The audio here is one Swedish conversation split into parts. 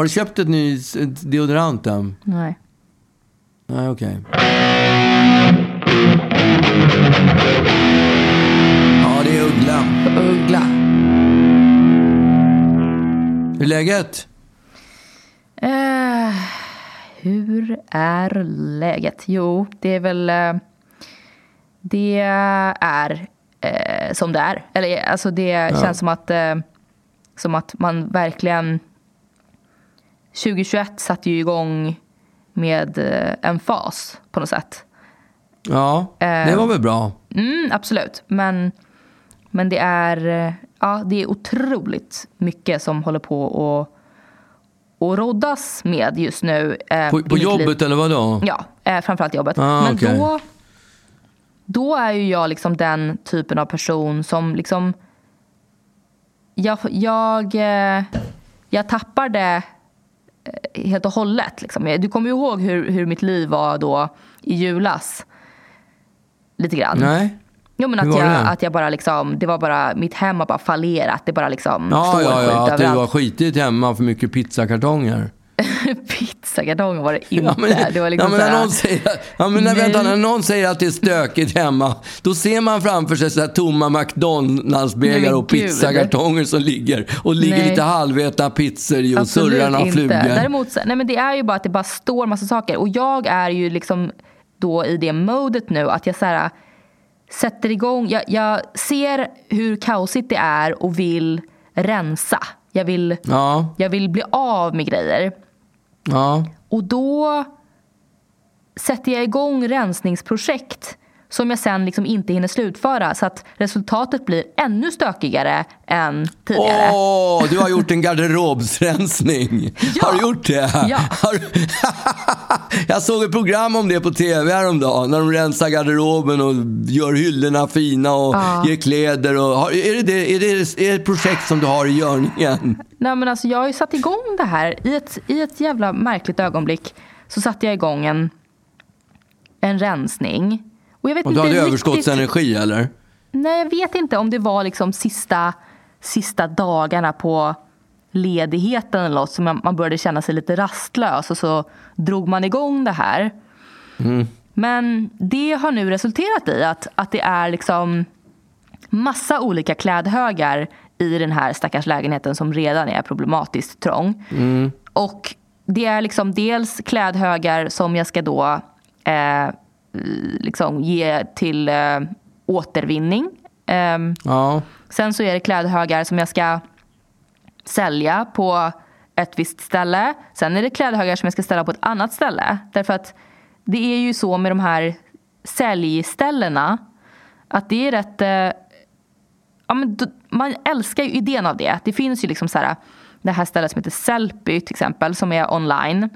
Har du köpt ett ny deodorant än? Nej. Nej, okej. Ja, det är Uggla. Uggla. Hur är läget? Eh, hur är läget? Jo, det är väl... Eh, det är eh, som det är. Eller alltså det känns som att, som att man verkligen... 2021 satte ju igång med eh, en fas på något sätt. Ja, det var väl bra. Mm, absolut. Men, men det är eh, ja, det är otroligt mycket som håller på att och roddas med just nu. eh, På, på mitt liv. jobbet eller vadå? Ja, eh, framförallt jobbet. Ah, Men okej. då, då är ju jag liksom den typen av person som liksom... Jag, jag, eh, jag tappar det eh, helt och hållet. Liksom. Du kommer ju ihåg hur, hur mitt liv var då i julas. Lite grann. Nej? Jo men att jag, det? att jag bara liksom, det var bara, mitt hem har bara fallerat. Det bara liksom Ja, står ja, ja. Att du har skitit hemma för mycket pizzakartonger. Pizzakartonger var det inte. Ja, men, det var liksom ja, men när någon säger, ja, men när, vänta, när någon säger att det är stökigt hemma, då ser man framför sig så tomma McDonalds-bägare och pizzakartonger som ligger och ligger Nej. lite halvätna pizzor i och surrar några flugor. Däremot, nej men det är ju bara att det bara står massa saker. Och jag är ju liksom då i det modet nu att jag så här, sätter igång. Jag, jag ser hur kaosigt det är och vill rensa. Jag vill, Ja, jag vill bli av med grejer ja. Och då sätter jag igång rensningsprojekt som jag sen liksom inte hinner slutföra så att resultatet blir ännu stökigare än tidigare. Åh, du har gjort en garderobsrensning. Ja. Har du gjort det? Ja. Har... Jag såg ett program om det på tv häromdagen. När de rensar garderoben och gör hyllorna fina och Ja. ger kläder. Och... Har- Är, det det, är, det, är det ett projekt som du har i görningen? Nej, men alltså, jag har ju satt igång det här. I ett, I ett jävla märkligt ögonblick så satte jag igång en, en rensning. Och jag vet Och du inte hade riktigt- överskottsenergi eller? Nej, jag vet inte om det var liksom sista, sista dagarna på ledigheten eller något. Så man, man började känna sig lite rastlös och så drog man igång det här. Men det har nu resulterat i att, att det är liksom massa olika klädhögar i den här stackars lägenheten som redan är problematiskt trång. Och det är liksom dels klädhögar som jag ska då eh, liksom ge till eh, återvinning. Ehm, Ja. Sen så är det klädhögar som jag ska sälja på ett visst ställe. Sen är det klädhögar som jag ska ställa på ett annat ställe. Därför att det är ju så med de här säljställena att det är rätt... Eh, ja, men d- man älskar ju idén av det. Det finns ju liksom så här, det här stället som heter Sellpy till exempel som är online.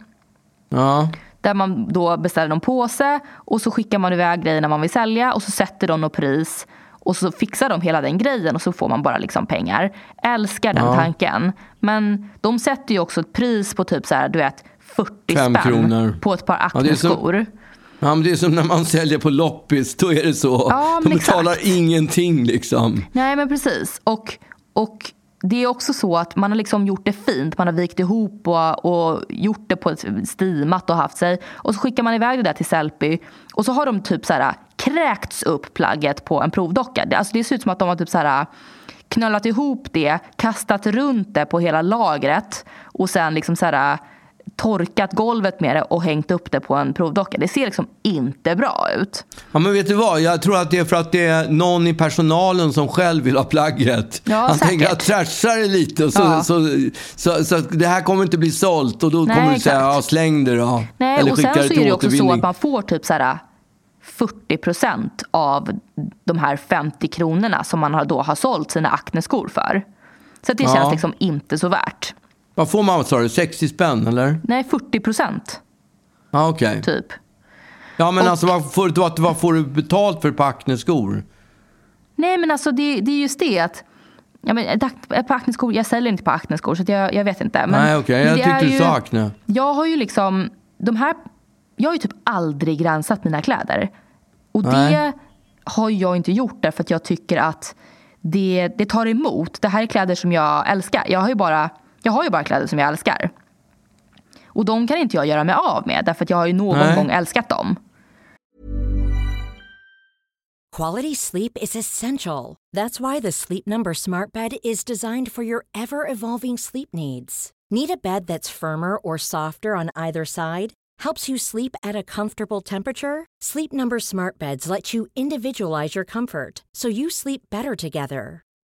Ja. Där man då beställer någon påse och så skickar man iväg grejerna man vill sälja och så sätter de något pris och så fixar de hela den grejen och så får man bara liksom pengar. Älskar den Ja. tanken. Men de sätter ju också ett pris på typ så här, du vet 40 Fem spänn kronor. på ett par Acne-skor. ja, men det är som när man säljer på loppis. Då är det så. Ja, De betalar exakt. ingenting liksom. Nej men precis. Och, och det är också så att man har liksom gjort det fint. Man har vikt ihop och, och gjort det på ett stimat och haft sig. Och så skickar man iväg det där till Sellpy. Och så har de typ så här äh, kräkts upp plagget på en provdocka. Det, alltså det ser ut som att de har typ så här äh, knöllat ihop det, kastat runt det på hela lagret och sen liksom så här äh, torkat golvet med det och hängt upp det på en provdocka. Det ser liksom inte bra ut. Ja, men vet du vad? Jag tror att det är för att det är någon i personalen som själv vill ha plagget. Ja, Han säkert. tänker att trashar det lite och så, Ja. så, så, så, det här kommer inte bli sålt och då Nej, kommer du säga ja, släng det då. Nej, Eller och skicka sen så är det också så återvinning. att man får typ så här 40 procent av de här 50 kronorna som man då har sålt sina Acne-skor för. Så det Ja. känns liksom inte så värt. Vad får man, sa du? 60 spänn eller? Nej, 40 procent Ja, okej. typ. Ja, men Och- alltså vad får, vad, vad får du betalt för ett par Acne-skor? Nej, men alltså det, det är just det att Ja, men par Acne-skor, jag säljer inte på Acne-skor så jag, jag vet inte. Men, Nej, okej. men Jag det tyckte du sa Acne. Jag har ju liksom, de här, jag har ju typ aldrig gränsat mina kläder. Och det Nej. har jag inte gjort därför att jag tycker att det, det tar emot. Det här är kläder som jag älskar. Jag har ju bara, jag har ju bara kläder som jag älskar. Och de kan inte jag göra mig av med därför att jag har ju någon Nej. gång älskat dem. Quality sleep is essential. That's why the Sleep Number Smart Bed is designed for your ever evolving sleep needs. Need a bed that's firmer or softer on either side? Helps you sleep at a comfortable temperature? Sleep Number Smart Beds let you individualize your comfort so you sleep better together.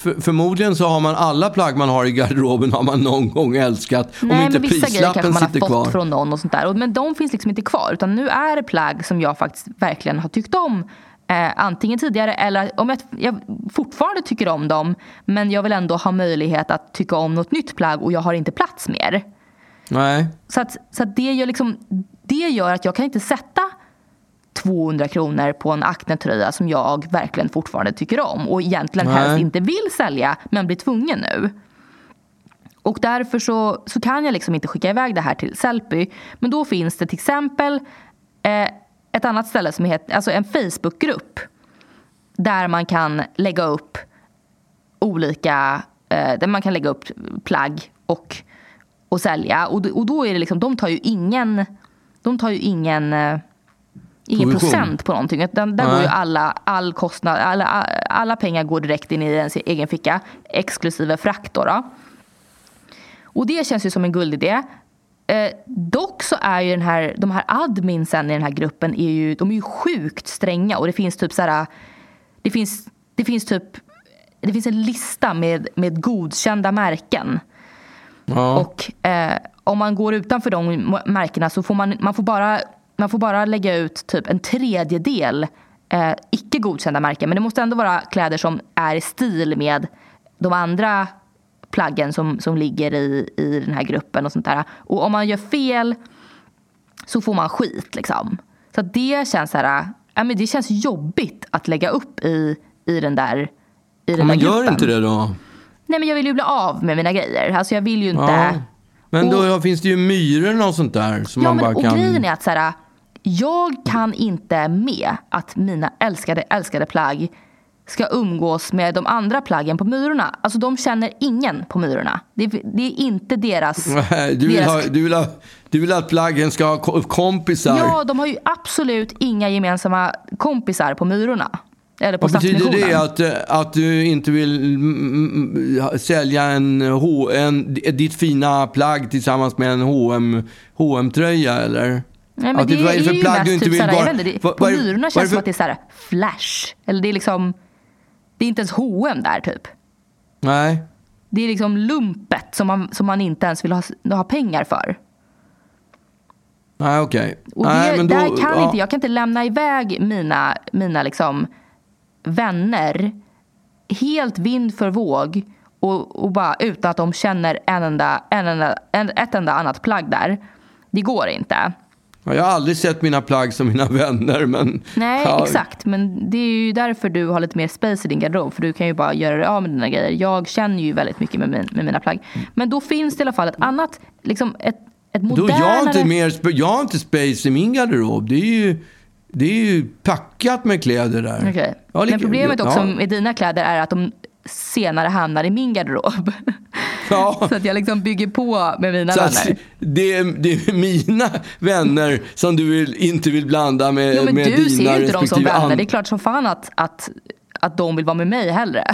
För, förmodligen så har man alla plagg man har i garderoben har man någon gång älskat. Nej, om inte men vissa grejer prislappen man har fått kvar. från någon och sånt där. Men de finns liksom inte kvar. Utan nu är det plagg som jag faktiskt verkligen har tyckt om. Eh, antingen tidigare eller om jag, jag fortfarande tycker om dem. Men jag vill ändå ha möjlighet att tycka om något nytt plagg och jag har inte plats mer. Nej. Så, att, så att det, gör liksom, det gör att jag kan inte sätta 200 kronor på en Acne-tröja som jag verkligen fortfarande tycker om och egentligen Nej. helst inte vill sälja men blir tvungen nu. Och därför så, så kan jag liksom inte skicka iväg det här till Sellpy. Men då finns det till exempel eh, ett annat ställe som heter, alltså en Facebookgrupp där man kan lägga upp olika, eh, där man kan lägga upp plagg och, och sälja. Och, och då är det liksom, de tar ju ingen, de tar ju ingen, eh, ingen procent på någonting. Utan där går Nej. ju alla, all kostnad, alla, alla pengar går direkt in i ens egen ficka. Exklusive frakt då. då. Och det känns ju som en guldidé. Eh, dock så är ju den här, de här adminsen i den här gruppen är ju, de är ju sjukt stränga och det finns typ så här, det finns, det finns typ, det finns en lista med, med godkända märken. Ja. Och eh, om man går utanför de märkena så får man, man, får bara, man får bara lägga ut typ en tredjedel eh, icke godkända märken. Men det måste ändå vara kläder som är i stil med de andra plaggen som, som ligger i, i den här gruppen och sånt där. Och om man gör fel så får man skit liksom. Så det känns så här, ja, men det känns jobbigt att lägga upp i, i den där i den men där gör inte det då. Nej men jag vill ju bli av med mina grejer. Alltså jag vill ju inte... Ja. Men då Och- finns det ju myror och sånt där som Ja, man men, bara och kan... grejen är att så här, jag kan inte med att mina älskade, älskade plagg ska umgås med de andra plaggen på Myrorna. Alltså de känner ingen på Myrorna. Det är, det är inte deras... Nej, Du vill, deras ha, du, vill ha, du vill att plaggen ska ha ko- kompisar. Ja, de har ju absolut inga gemensamma kompisar på Myrorna. Eller på Vad betyder det? Att, eh, att du inte vill mm, mm, sälja en, H, en, ditt fina plagg tillsammans med en H&M H&M-tröja eller? Nej, men Att det, vad är, det för ju plagg mest du inte typ vill inte, det, vad- På är känns det som att det är såhär flash. Eller det är liksom... Det är inte ens H&M där typ. Nej. Det är liksom lumpet som man, som man inte ens vill ha, ha pengar för. Nej, okej. Och Nej, det, men då- där kan ja. inte, jag kan inte lämna iväg mina, mina liksom vänner helt vind för våg och, och bara utan att de känner en enda, en enda, en, ett enda annat plagg där. Det går inte. Ja, Jag har aldrig sett mina plagg som mina vänner, men... Nej, ja, exakt. Men det är ju därför du har lite mer space i din garderob. För du kan ju bara göra dig av med dina grejer. Jag känner ju väldigt mycket med, min, med mina plagg. Men då finns det i alla fall ett annat, liksom ett, ett Då, modernare... jag, har inte mer, jag har inte space i min garderob. Det är ju, det är ju packat med kläder där. Okej. Ja, Men problemet också ja. med dina kläder är att de senare hamnar i min garderob. Ja. Så att jag liksom bygger på med mina Så vänner. det, är, det är mina vänner som du vill, inte vill blanda med, Jo, men med du ser ju inte dem som respektive vänner. Det är klart som fan att, att, att de vill vara med mig hellre.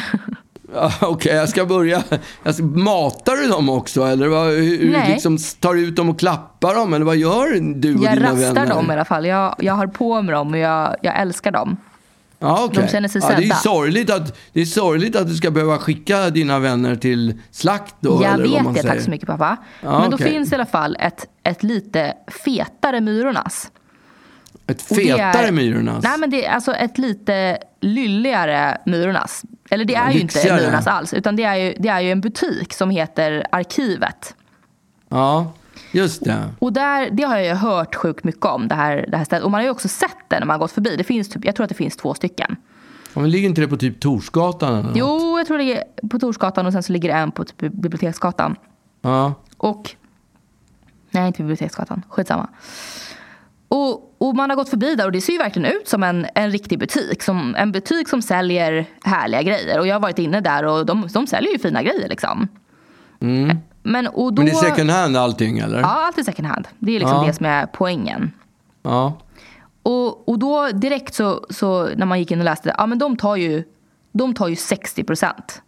Ja, Okej, jag ska börja. Jag ska, matar du dem också? Eller vad, hur, Nej. liksom, tar du ut dem och klappar dem? Eller vad gör du och Jag dina rastar vänner? dem i alla fall. Jag, jag har på mig dem och jag, jag älskar dem. Ja, okej. De känner sig ja, det, är sedda. sorgligt att, det är sorgligt att du ska behöva skicka dina vänner till slakt då. jag vet det, säger. tack så mycket pappa. Ja, Men då okej. finns i alla fall ett, ett lite fetare Myrornas. Ett det är- fetare Myrornas. Nej men det är alltså ett lite lylligare Myrornas. Eller det är ju inte. Myrornas alls. Utan det är, ju, det är ju en butik som heter Arkivet. Ja, just det. Och där, det har jag ju hört sjukt mycket om. Det här, det här stället. Och man har ju också sett det när man har gått förbi. Det finns typ, jag tror att det finns två stycken. Ja, men ligger inte det på typ Torsgatan eller något? Jo, jag tror det ligger på Torsgatan och sen så ligger det en på typ Biblioteksgatan. Ja. Och... Nej, inte Biblioteksgatan. Skitsamma. Och, och man har gått förbi där och det ser ju verkligen ut som en, en riktig butik. Som, en butik som säljer härliga grejer. Och jag har varit inne där och de, de säljer ju fina grejer liksom. Men, och då. Men det är second hand allting eller? Ja, allt är second hand. Det är liksom Ja. det som är poängen. Ja. Och, och då direkt så, så när man gick in och läste, ja men de tar ju, de tar ju 60 procent.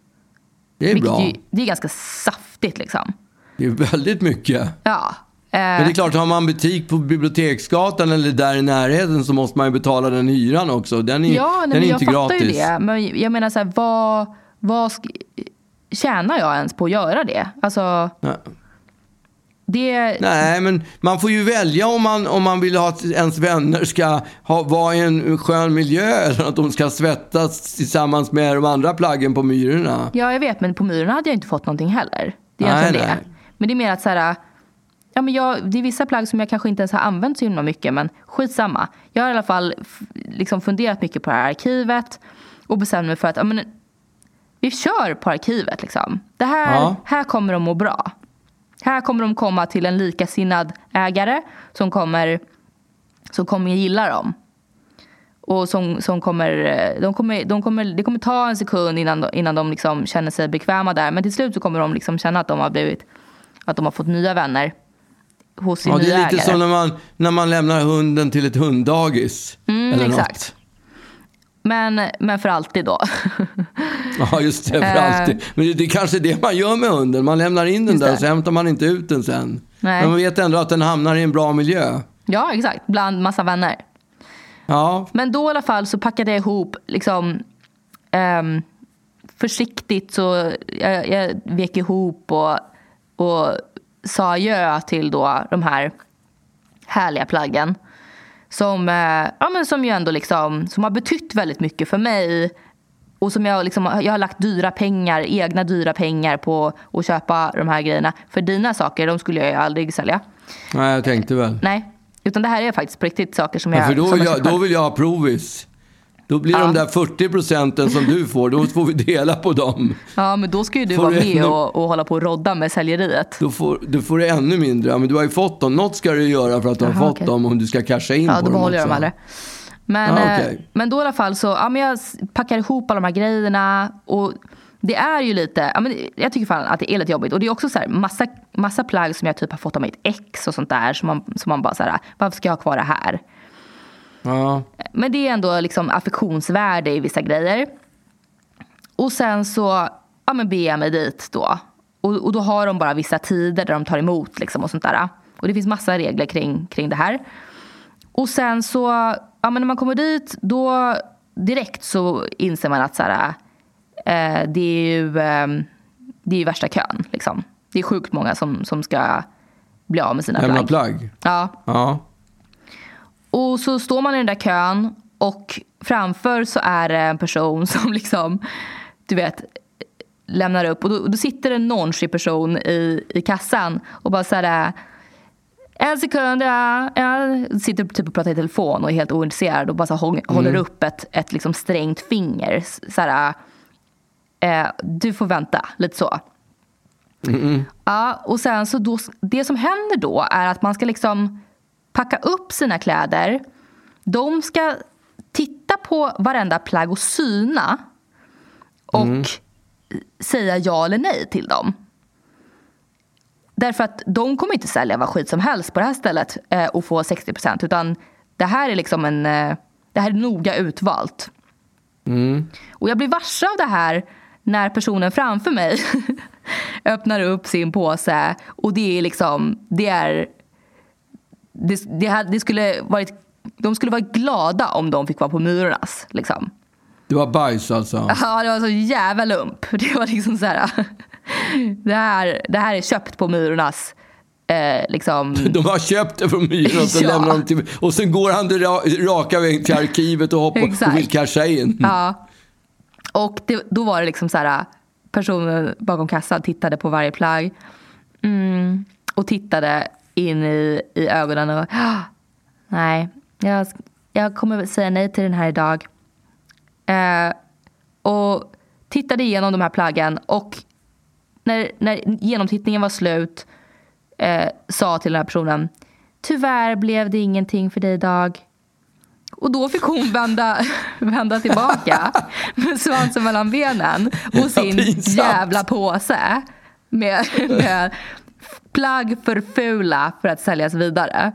Det är bra. Ju, det är ganska saftigt liksom. Det är väldigt mycket. Ja. Eh, Men det är klart, har man butik på Biblioteksgatan eller där i närheten så måste man ju betala den hyran också. Den är, ja, nej, den är men jag inte fattar gratis. ju det. Men jag menar så här, vad, vad tjänar jag ens på att göra det? Alltså, Nej. det... Nej, men man får ju välja om man, om man vill ha att ens vänner ska ha, vara i en skön miljö eller att de ska svettas tillsammans med de andra plaggen på Myrorna. Ja, jag vet, men på Myrorna hade jag inte fått någonting heller. Det är Nej, nej. det. Men det är mer att så här, ja, men jag, det är vissa plagg som jag kanske inte ens har använt så himla mycket, men skitsamma. Jag har i alla fall liksom funderat mycket på det här arkivet och bestämt mig för att ja, men, vi kör på arkivet. Liksom. Det här, Ja. här kommer de må bra. Här kommer de komma till en likasinnad ägare som kommer, som kommer gilla dem. Och som, som kommer, eh, de kommer, de kommer, det kommer ta en sekund innan, de- innan de liksom känner sig bekväma där. Men till slut så kommer de liksom känna att de har blivit, att de har fått nya vänner hos sin Ja, det nya är lite ägare. som när man, när man lämnar hunden till ett hunddagis. eller Mm, exakt. Men, men för alltid då. Ja, just det. För Eh. alltid. Men det, det är kanske det man gör med hunden. Man lämnar in den där och så hämtar man inte ut den sen. Nej. Men man vet ändå att den hamnar i en bra miljö. ja, exakt. Bland massa vänner. Ja, Men då i alla fall så packade jag ihop liksom ehm, försiktigt så jag, jag vek ihop och, och sa adjö till då de här härliga plaggen. Som, eh, ja, men som ju ändå liksom, som har betytt väldigt mycket för mig. Och som jag, liksom, jag har lagt dyra pengar, egna dyra pengar på att köpa de här grejerna. För dina saker, de skulle jag ju aldrig sälja. nej, jag tänkte väl. Nej, utan det här är faktiskt på riktigt saker som jag Ja, för då jag jag, då vill jag ha provis. Då blir Ja. de där 40 procenten som du får, då får vi dela på dem. Ja, men då ska ju du Får vara du med ändå- och, och hålla på och rodda med säljeriet. Då får, då får du ännu mindre. Ja, men du har ju fått dem. Något ska du göra för att du har Jaha, fått okej. dem om du ska casha in Ja, på då dem behåller jag dem aldrig. Men, Ja, eh, okej. men då i alla fall så, ja men jag packar ihop alla de här grejerna och det är ju lite, ja men jag tycker fan att det är lite jobbigt. Och det är också så här massa, massa plagg som jag typ har fått av mitt ex och sånt där som man, som man bara så här, varför ska jag ha kvar det här? Ja. Men det är ändå liksom affektionsvärde i vissa grejer. Och sen så ja, men beger jag mig dit då. Och, och då har de bara vissa tider där de tar emot liksom och sånt där. Och det finns massa regler kring, kring det här. Och sen så, ja men när man kommer dit då direkt så inser man att så här, eh, det är ju eh, det är ju värsta kön liksom. Det är sjukt många som, som ska bli av med sina Lämna plagg. plagg. Ja, Ja. Och så står man i den där kön och framför så är det en person som liksom, du vet, lämnar upp. Och då, då sitter en nonchig person i, i kassan och bara så här, en sekund, ja, ja. Sitter typ och pratar i telefon och är helt ointresserad och bara så hång, håller upp ett, ett liksom strängt finger. Så här, eh, du får vänta, lite så. Ja, och sen så då, det som händer då är att man ska liksom packa upp sina kläder. De ska titta på varenda plagg och syna. Och säga ja eller nej till dem. Därför att de kommer inte sälja vad skit som helst på det här stället eh, och få 60 procent. Utan det här är liksom en... Eh, det här är noga utvalt. Och jag blir varse av det här när personen framför mig öppnar upp sin påse och det är liksom, det är det, det, det skulle varit, de skulle vara glada om de fick vara på Myrornas. Liksom. Det var bajs alltså? Ja, det var så jävla lump. Det var liksom så här, det här, det här är köpt på Myrornas. Eh, liksom. De har köpt det från Myrornas och Ja. lämnar till... Och sen går han raka vägen till arkivet och, hoppar, och vill casha in. Ja. Och det, då var det liksom så här, personen bakom kassan tittade på varje plagg. Mm, och tittade in i, i ögonen och "Ah, nej, jag, jag kommer säga nej till den här idag. Eh, och tittade igenom de här plaggen och när, när genomtittningen var slut eh, sa till den här personen Tyvärr blev det ingenting för dig idag. Och då fick hon vända, vända tillbaka med svansen mellan benen och sin jävla påse med, med plagg för fula för att säljas vidare.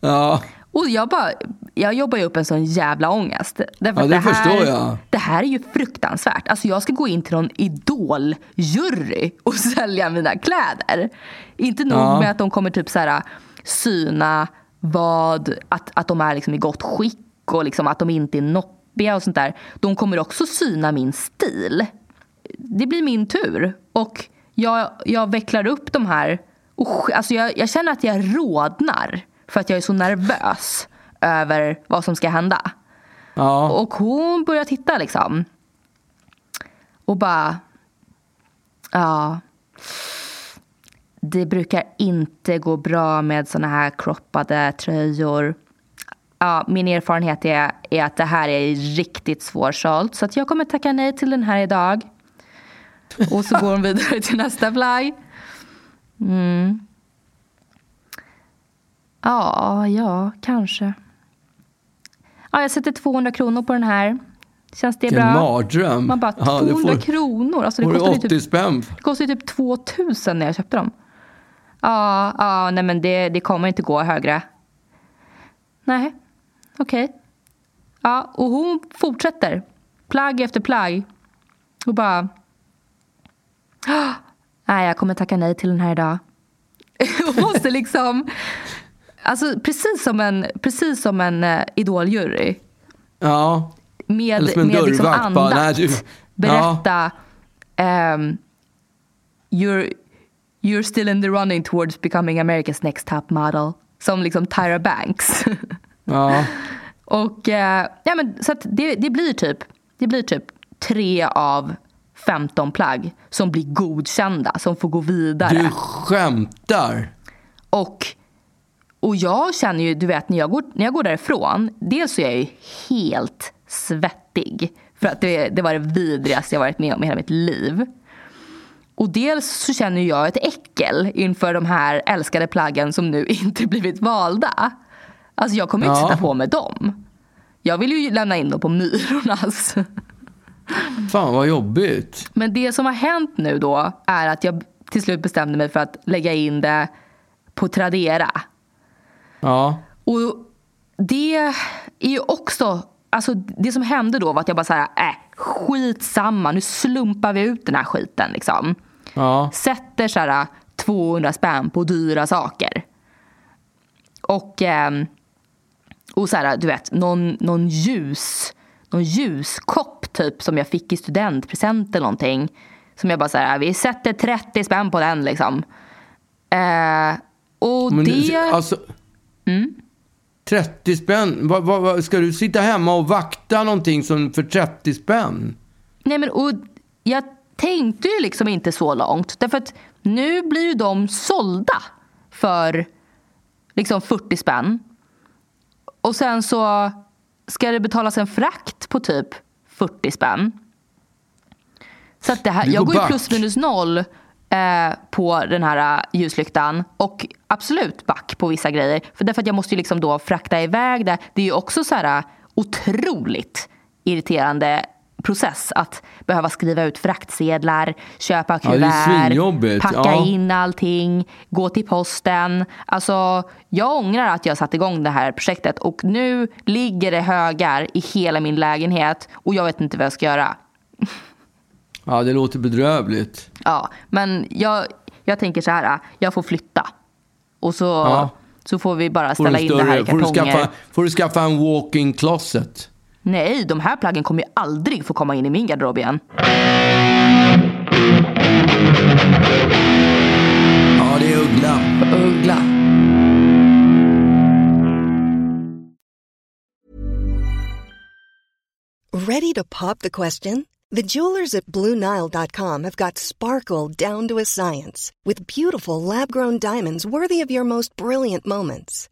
Ja. Och jag, bara, jag jobbar ju upp en sån jävla ångest. Därför Ja, att det här, förstår jag. Det här är ju fruktansvärt. Alltså jag ska gå in till någon idoljury och sälja mina kläder. Inte nog Ja. med att de kommer typ så här, syna vad, att, att de är liksom i gott skick och liksom att de inte är noppiga och sånt där. De kommer också syna min stil. Det blir min tur. Och jag, jag vecklar upp de här. Sk- alltså jag, jag känner att jag rodnar för att jag är så nervös över vad som ska hända. ja. Och hon börjar titta liksom. Och bara... Ja. Det brukar inte gå bra med såna här kroppade tröjor. Ja, min erfarenhet är, är att det här är riktigt svårsålt. Så att jag kommer tacka nej till den här idag. Och så går hon vidare till nästa plagg. Mm. Ja, ja, kanske. Ja, jag sätter 200 kronor på den här. Känns det Vilken bra? mardröm. Man bara, Ja, det 200 får- kronor? Alltså det kostade 80 typ, spänn? det kostade typ 2000 när jag köpte dem. Ja, ja nej men det, det kommer inte gå högre. Nej, okej. Ja, och hon fortsätter. Plagg efter plagg. Och bara... "Ah, Nej, jag kommer tacka nej till den här idag. Hon måste liksom... Alltså precis som en, precis som en uh, idoljury. Ja. Med, Eller som en med liksom dörrvakt, bara, nej, du- Berätta. ehm, you're, you're still in the running towards becoming America's next top model. Som liksom Tyra Banks. Ja. Och eh, ja, men, så att det, det blir typ det blir typ tre av 15 plagg som blir godkända, som får gå vidare. Du skämtar? Och, och jag känner ju, du vet när jag går, när jag går därifrån, dels så är jag ju helt svettig. För att det, det var det vidrigaste jag varit med om i hela mitt liv. Och dels så känner jag ett äckel inför de här älskade plaggen som nu inte blivit valda. Alltså jag kommer ju inte Ja. sätta på mig dem. Jag vill ju lämna in dem på Myrornas. Fan vad jobbigt. Men det som har hänt nu då är att jag till slut bestämde mig för att lägga in det på Tradera. Ja. Och det är ju också, alltså det som hände då var att jag bara så här, äh, skitsamma, nu slumpar vi ut den här skiten liksom. Ja. Sätter så här 200 spänn på dyra saker. Och, ehm, och så här, du vet, någon, någon ljus, någon ljuskopp typ som jag fick i studentpresent eller någonting. Som jag bara så här, vi sätter 30 spänn på den liksom. Eh, och Men det... alltså, Mm. 30 spänn? Vad, vad, vad, ska du sitta hemma och vakta någonting som för 30 spänn? Nej, men, och jag tänkte ju liksom inte så långt. Därför att nu blir ju de sålda för liksom 40 spänn. Och sen så ska det betalas en frakt på typ 40 spänn. Så att det här, jag går ju plus minus noll eh, på den här eh, ljuslyktan. Och absolut back på vissa grejer. För därför att jag måste ju liksom då frakta iväg det. Det är ju också så här eh, otroligt irriterande process att behöva skriva ut fraktsedlar, köpa Ja, kuvert, svinjobbigt. packa Ja. in allting, gå till posten. Alltså, jag ångrar att jag satte igång det här projektet och nu ligger det högar i hela min lägenhet och jag vet inte vad jag ska göra. Ja, det låter bedrövligt. Ja, men jag, jag tänker så här, jag får flytta. Och så, Ja. så får vi bara ställa in det här i får, du kartonger. skaffa, får du skaffa en walk-in closet? Nej, de här plaggen kommer ju aldrig få komma in i min garderob igen. Ja, det är Uggla. Uggla. Ready to pop the question? The jewelers at BlueNile.com have got sparkle down to a science with beautiful lab grown diamonds worthy of your most brilliant moments.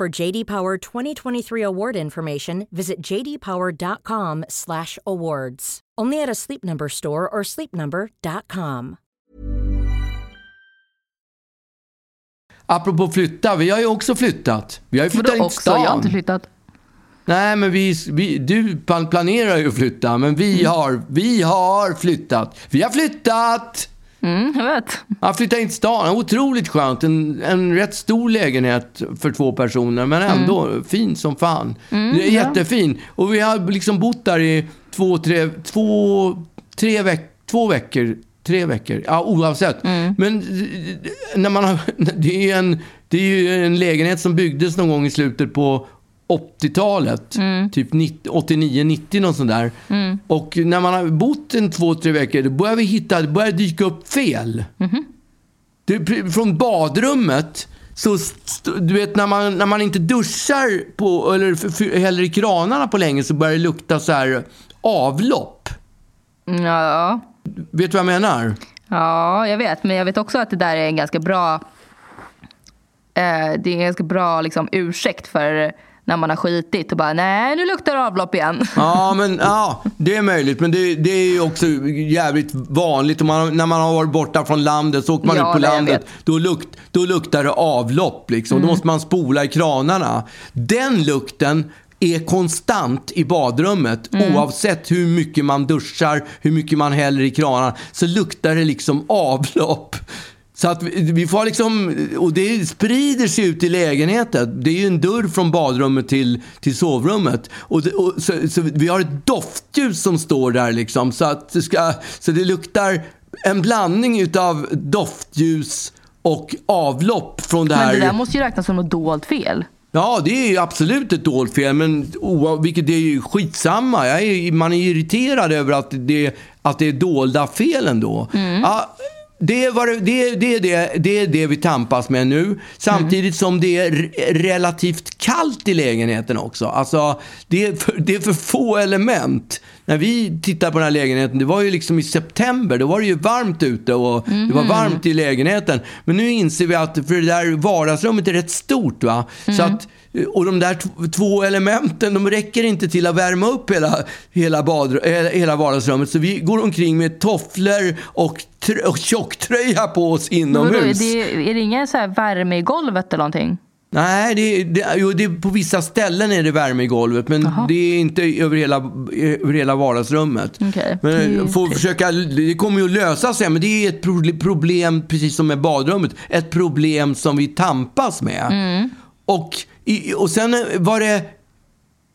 For JD Power 2023 award information, visit jdpower.com/awards. Only at a Sleep Number store or sleepnumber.com. Apropå flytta, vi har ju också flyttat. Vi har ju flyttat in till också? Jag har stan. inte flyttat. Nej, men vi, vi, du plan- planerar ju att flytta, men vi, Mm. har, vi har flyttat. Vi har flyttat! Mm, jag vet. Jag flyttade in till stan. Otroligt skönt. En, en rätt stor lägenhet för två personer, men ändå fin som fan. det är jättefin. Och vi har liksom bott där i två, tre, två, tre veck, två veckor. Tre veckor, ja oavsett. Men eh, när man har, det, är en, det är ju en lägenhet som byggdes någon gång i slutet på 80-talet. Typ 90 89-90 något sånt där. Och när man har bott en två, tre veckor, då börjar vi hitta, det börjar dyka upp fel. Det, från badrummet, så du vet när man, när man inte duschar på, eller häller i kranarna på länge så börjar det lukta så här avlopp. Mm, Ja, Vet du vad jag menar? ja, jag vet. Men jag vet också att det där är en ganska bra... Eh, det är en ganska bra liksom, ursäkt för när man har skitit och bara nej, nu luktar det avlopp igen. Ja, men ja, det är möjligt. Men det, det är ju också jävligt vanligt. Man, när man har varit borta från landet så åker man Ja, ut på landet. Mm. Då, lukt, då luktar det avlopp. Liksom. Då måste man spola i kranarna. Den lukten är konstant i badrummet. Mm. Oavsett hur mycket man duschar, hur mycket man häller i kranarna. Så luktar det liksom avlopp. Så att vi, vi får liksom, och det sprider sig ut i lägenheten. Det är ju en dörr från badrummet till, till sovrummet. Och, det, och så, så vi har ett doftljus som står där liksom. Så, att det, ska, så det luktar en blandning utav doftljus och avlopp från det här. Men det där måste ju räknas som något dolt fel. Ja, det är ju absolut ett dolt fel, men oa- vilket är ju skitsamma. Är, man är irriterad över att det, att det är dolda fel ändå. Ja, det, är vad det, det, det, det, är det vi tampas med nu. Samtidigt som det är re- relativt kallt i lägenheten också. Alltså, det, är för, det är för få element. När vi tittade på den här lägenheten, det var ju liksom i september, då var det ju varmt ute och det var varmt i lägenheten. Men nu inser vi att för det där vardagsrummet är rätt stort. va. Så att, och de där två elementen, de räcker inte till att värma upp hela, hela, bad, hela, hela vardagsrummet. Så vi går omkring med tofflor och, och tjocktröja på oss inomhus. är, det, är det ingen så här värme i golvet eller någonting? Nej, det, det, jo, det, på vissa ställen är det värme i golvet, men Jaha. det är inte över hela, över hela vardagsrummet. Okej, Men ju får försöka, det kommer ju att lösa sig, men det är ett pro- problem, precis som med badrummet, ett problem som vi tampas med. Mm. Och, i, och sen eh, var det,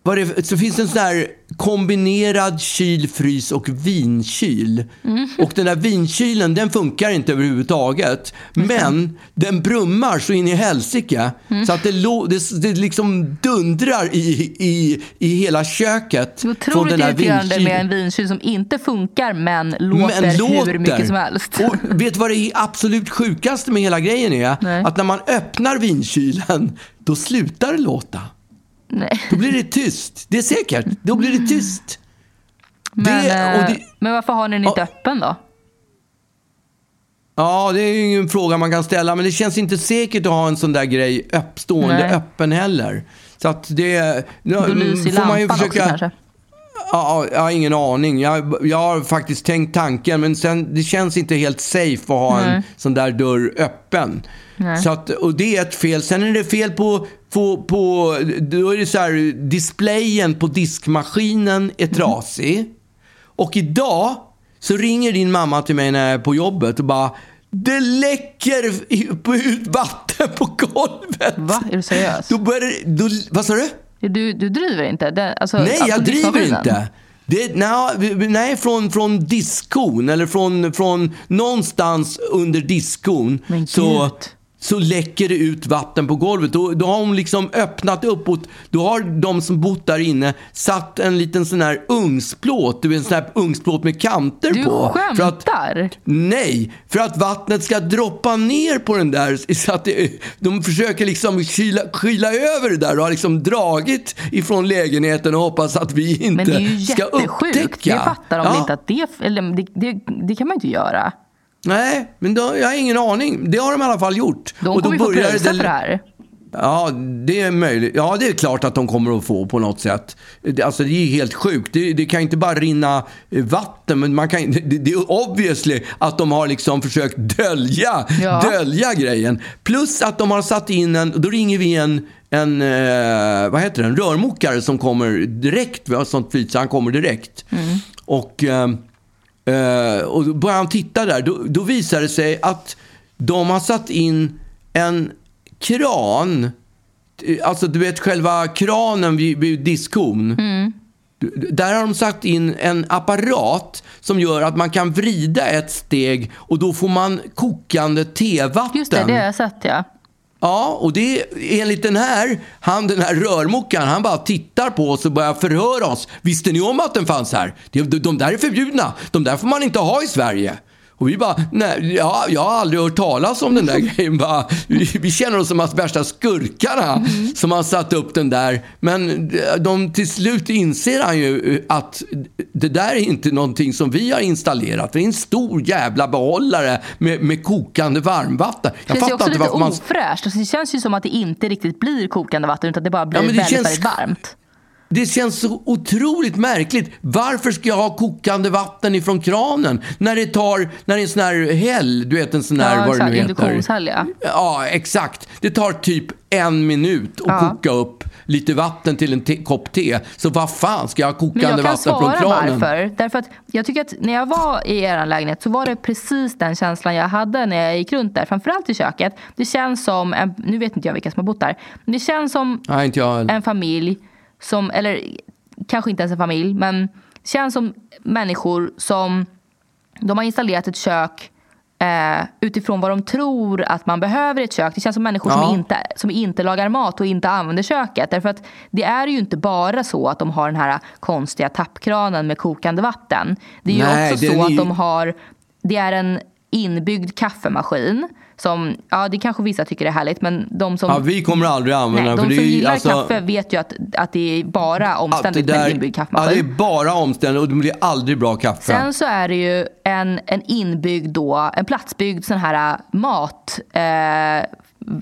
var det, så finns det en sån här kombinerad kyl, frys och vinkyl. Mm. Och den där vinkylen, den funkar inte överhuvudtaget. Men den brummar så in i helsike. Mm. Så att det, det, det liksom dundrar i, i, i hela köket. Det är otroligt irriterande med en vinkyl som inte funkar men låter, hur mycket som helst. Och vet du vad det absolut sjukaste med hela grejen är? Nej. Att när man öppnar vinkylen, då slutar det låta. Nej. Då blir det tyst. Det är säkert. Då blir det tyst. Men, Det- och eh, det- men varför har ni den inte Ja. öppen då? Ja, det är ju ingen fråga man kan ställa, men det känns inte säkert att ha en sån där grej uppstående Nej. öppen heller. Så att det... Då lyser får man ju lampan försöka... också kanske. Ja, jag har ingen aning. Jag, jag har faktiskt tänkt tanken, men sen, det känns inte helt safe att ha en sån där dörr öppen. Så att, och det är ett fel. Sen är det fel på, på, på då är det så här, displayen på diskmaskinen är trasig. Och idag så ringer din mamma till mig när jag är på jobbet och bara det läcker ut vatten på golvet. Va? Är du seriös? Då börjar det, då, vad sa du? Du, du driver inte? Det, alltså, Nej, alltså jag driver diskmaskinen? inte. Det, nej, nej, från, från diskon eller från, från någonstans under diskon Men gud. så läcker det ut vatten på golvet. Då, då har hon liksom öppnat upp och då har de som bott där inne satt en liten sån här ugnsplåt, du vet en sån här ugnsplåt med kanter Du på. För att? Nej, för att vattnet ska droppa ner på den där. Så att det, de försöker liksom kyla, kyla över det där och har liksom dragit ifrån lägenheten och hoppas att vi inte Men det är ju ska jättesjukt. upptäcka. Jag fattar de Ja. inte att det, eller, det, det... Det kan man inte göra. Nej, men då, jag har ingen aning. Det har de i alla fall gjort. De Och då kommer ju få börjar pröjsa för det här. Ja, det är möjligt. Ja, det är klart att de kommer att få på något sätt. Det- Alltså det är helt sjukt. Det, det kan inte bara rinna eh, vatten, men man kan, det, det är obviously att de har liksom försökt dölja, Ja. dölja grejen. Plus att de har satt in en, då ringer vi en, en eh, vad heter det, en rörmokare som kommer direkt. Vi har sånt flyt så han kommer direkt. Och, eh, eh, och då börjar han titta där. Då, då visar det sig att de har satt in en kran. Alltså du vet själva kranen vid, vid diskon. Du- Där har de satt in en apparat som gör att man kan vrida ett steg och då får man kokande tevatten. Just det, det har jag sett ja. Ja, och det enligt den här, han den här rörmokaren, han bara tittar på oss och börjar förhöra oss. Visste ni om att den fanns här? De, de, de där är förbjudna. De där får man inte ha i Sverige. Och vi bara, nej, ja, jag har aldrig hört talas om den där grejen. Bara, vi, vi känner oss som de värsta skurkarna som har satt upp den där. Men de, till slut inser han ju att det där är inte någonting som vi har installerat. Det är en stor jävla behållare med, med kokande varmvatten. Det känns ju också lite ofräscht. Alltså, det känns ju som att det inte riktigt blir kokande vatten utan det bara blir Ja, det väldigt, känns- väldigt varmt. Det känns så otroligt märkligt. Varför ska jag ha kokande vatten ifrån kranen när det tar, när det är en sån här häll, du vet en sån här, Ja, vad det nu heter. Ja. Ja, exakt. Det tar typ en minut att Ja. koka upp lite vatten till en te- kopp te. Så vad fan ska jag ha Men kokande jag kan vatten från svara kranen? varför. Därför att jag tycker att när jag var i er lägenhet så var det precis den känslan jag hade när jag gick runt där. Framförallt i köket. Det känns som, en, nu vet inte jag vilka som har bott där. Men det känns som Nej, jag en familj som, eller kanske inte ens en familj, men känns som människor som de har installerat ett kök eh, utifrån vad de tror att man behöver ett kök. Det känns som människor Ja. som, inte, som inte lagar mat och inte använder köket. Därför att det är ju inte bara så att de har den här konstiga tappkranen med kokande vatten. Det är ju Nej, också den så är att ju- de har, det är en inbyggd kaffemaskin. Som, ja det kanske vissa tycker är härligt men de som Ja, vi kommer aldrig använda Nej, den, de det som gillar alltså- kaffe vet ju att, att det är bara omständigt med en inbyggd ja, det kaffemaskin. är bara omständigt och det blir aldrig bra kaffe. Sen så är det ju en, en inbyggd då, en platsbyggd sån här mat eh,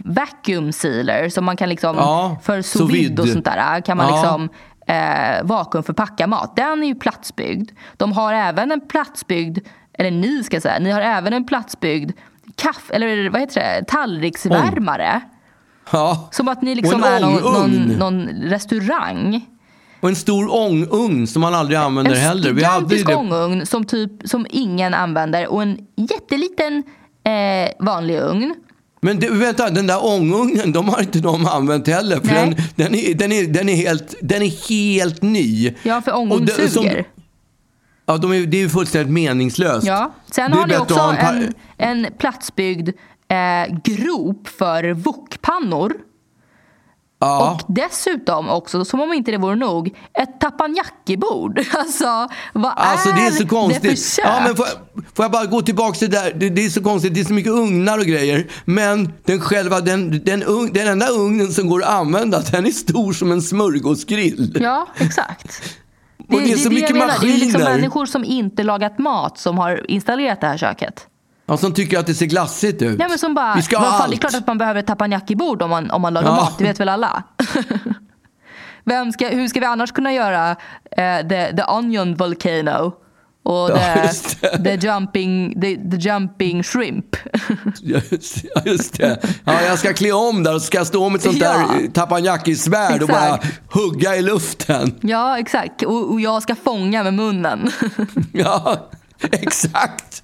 vacuum sealer som man kan liksom Ja, för sous vide och sånt där kan man Ja. liksom eh, vakuumförpacka mat. Den är ju platsbyggd. De har även en platsbyggd, eller ni ska säga, ni har även en platsbyggd kaffe, eller vad heter det, tallriksvärmare. Ja. Som att ni liksom en är någon, någon, någon restaurang. Och en stor ångugn som man aldrig använder En heller. Ju gigantisk ångugn som, typ, som ingen använder och en jätteliten eh, vanlig ugn. Men det, vänta, den där ångugnen, de har inte de använt heller. För den, den, är, den, är, den, är helt, den är helt ny. Ja, för ångugn suger. Ja, de är, det är ju fullständigt meningslöst. Ja. Sen Det är har ni också en par- en, en platsbyggd eh, grop för wokpannor. Ja. Och dessutom också, som om inte det vore nog, ett tapanjaki-bord. Alltså, vad Alltså det är så det konstigt. för kök? Ja, men får, jag, får jag bara gå tillbaka till det där? Det, det är så konstigt. Det är så mycket ugnar och grejer. Men den själva, den, den, ugn, den enda ugnen som går att använda, den är stor som en smörgåsgrill. Ja, exakt. Och det är så jag mycket menar. Det är liksom maskiner. människor som inte lagat mat som har installerat det här köket. Ja, som tycker att det ser glassigt ut. Ja, men som bara, Vi ska ha allt. det är klart att man behöver ett tapanjaki-bord om man, om man lagar Ja. mat, det vet väl alla? Vem ska, hur ska vi annars kunna göra eh, the, the onion volcano? Och Ja, the, det. the, jumping, the, the jumping shrimp. Just, ja, just det. Ja, jag ska klä om där och ska stå med ett sånt Ja. där tapanjaki-svärd och bara hugga i luften. ja, exakt. Och, och jag ska fånga med munnen. Ja, exakt.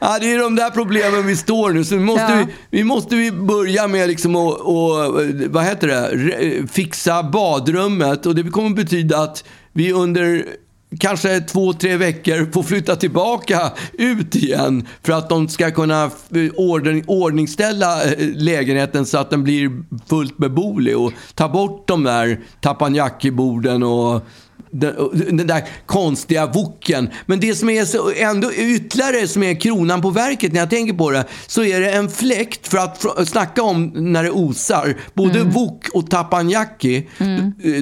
Ja, det är de där problemen vi står nu. Så vi måste, Ja. vi, vi måste vi börja med liksom att, och, vad heter det, fixa badrummet. Och det kommer betyda att vi under kanske två, tre veckor får flytta tillbaka ut igen. För att de ska kunna ordning, ordningställa eh, lägenheten så att den blir fullt beboelig. Och ta bort de där tapanjaki-borden och den, den där konstiga voken. Men det som är så, ändå ytterligare som är kronan på verket när jag tänker på det, så är det en fläkt för att snacka om när det osar. Både Mm. wok och tapanjaki,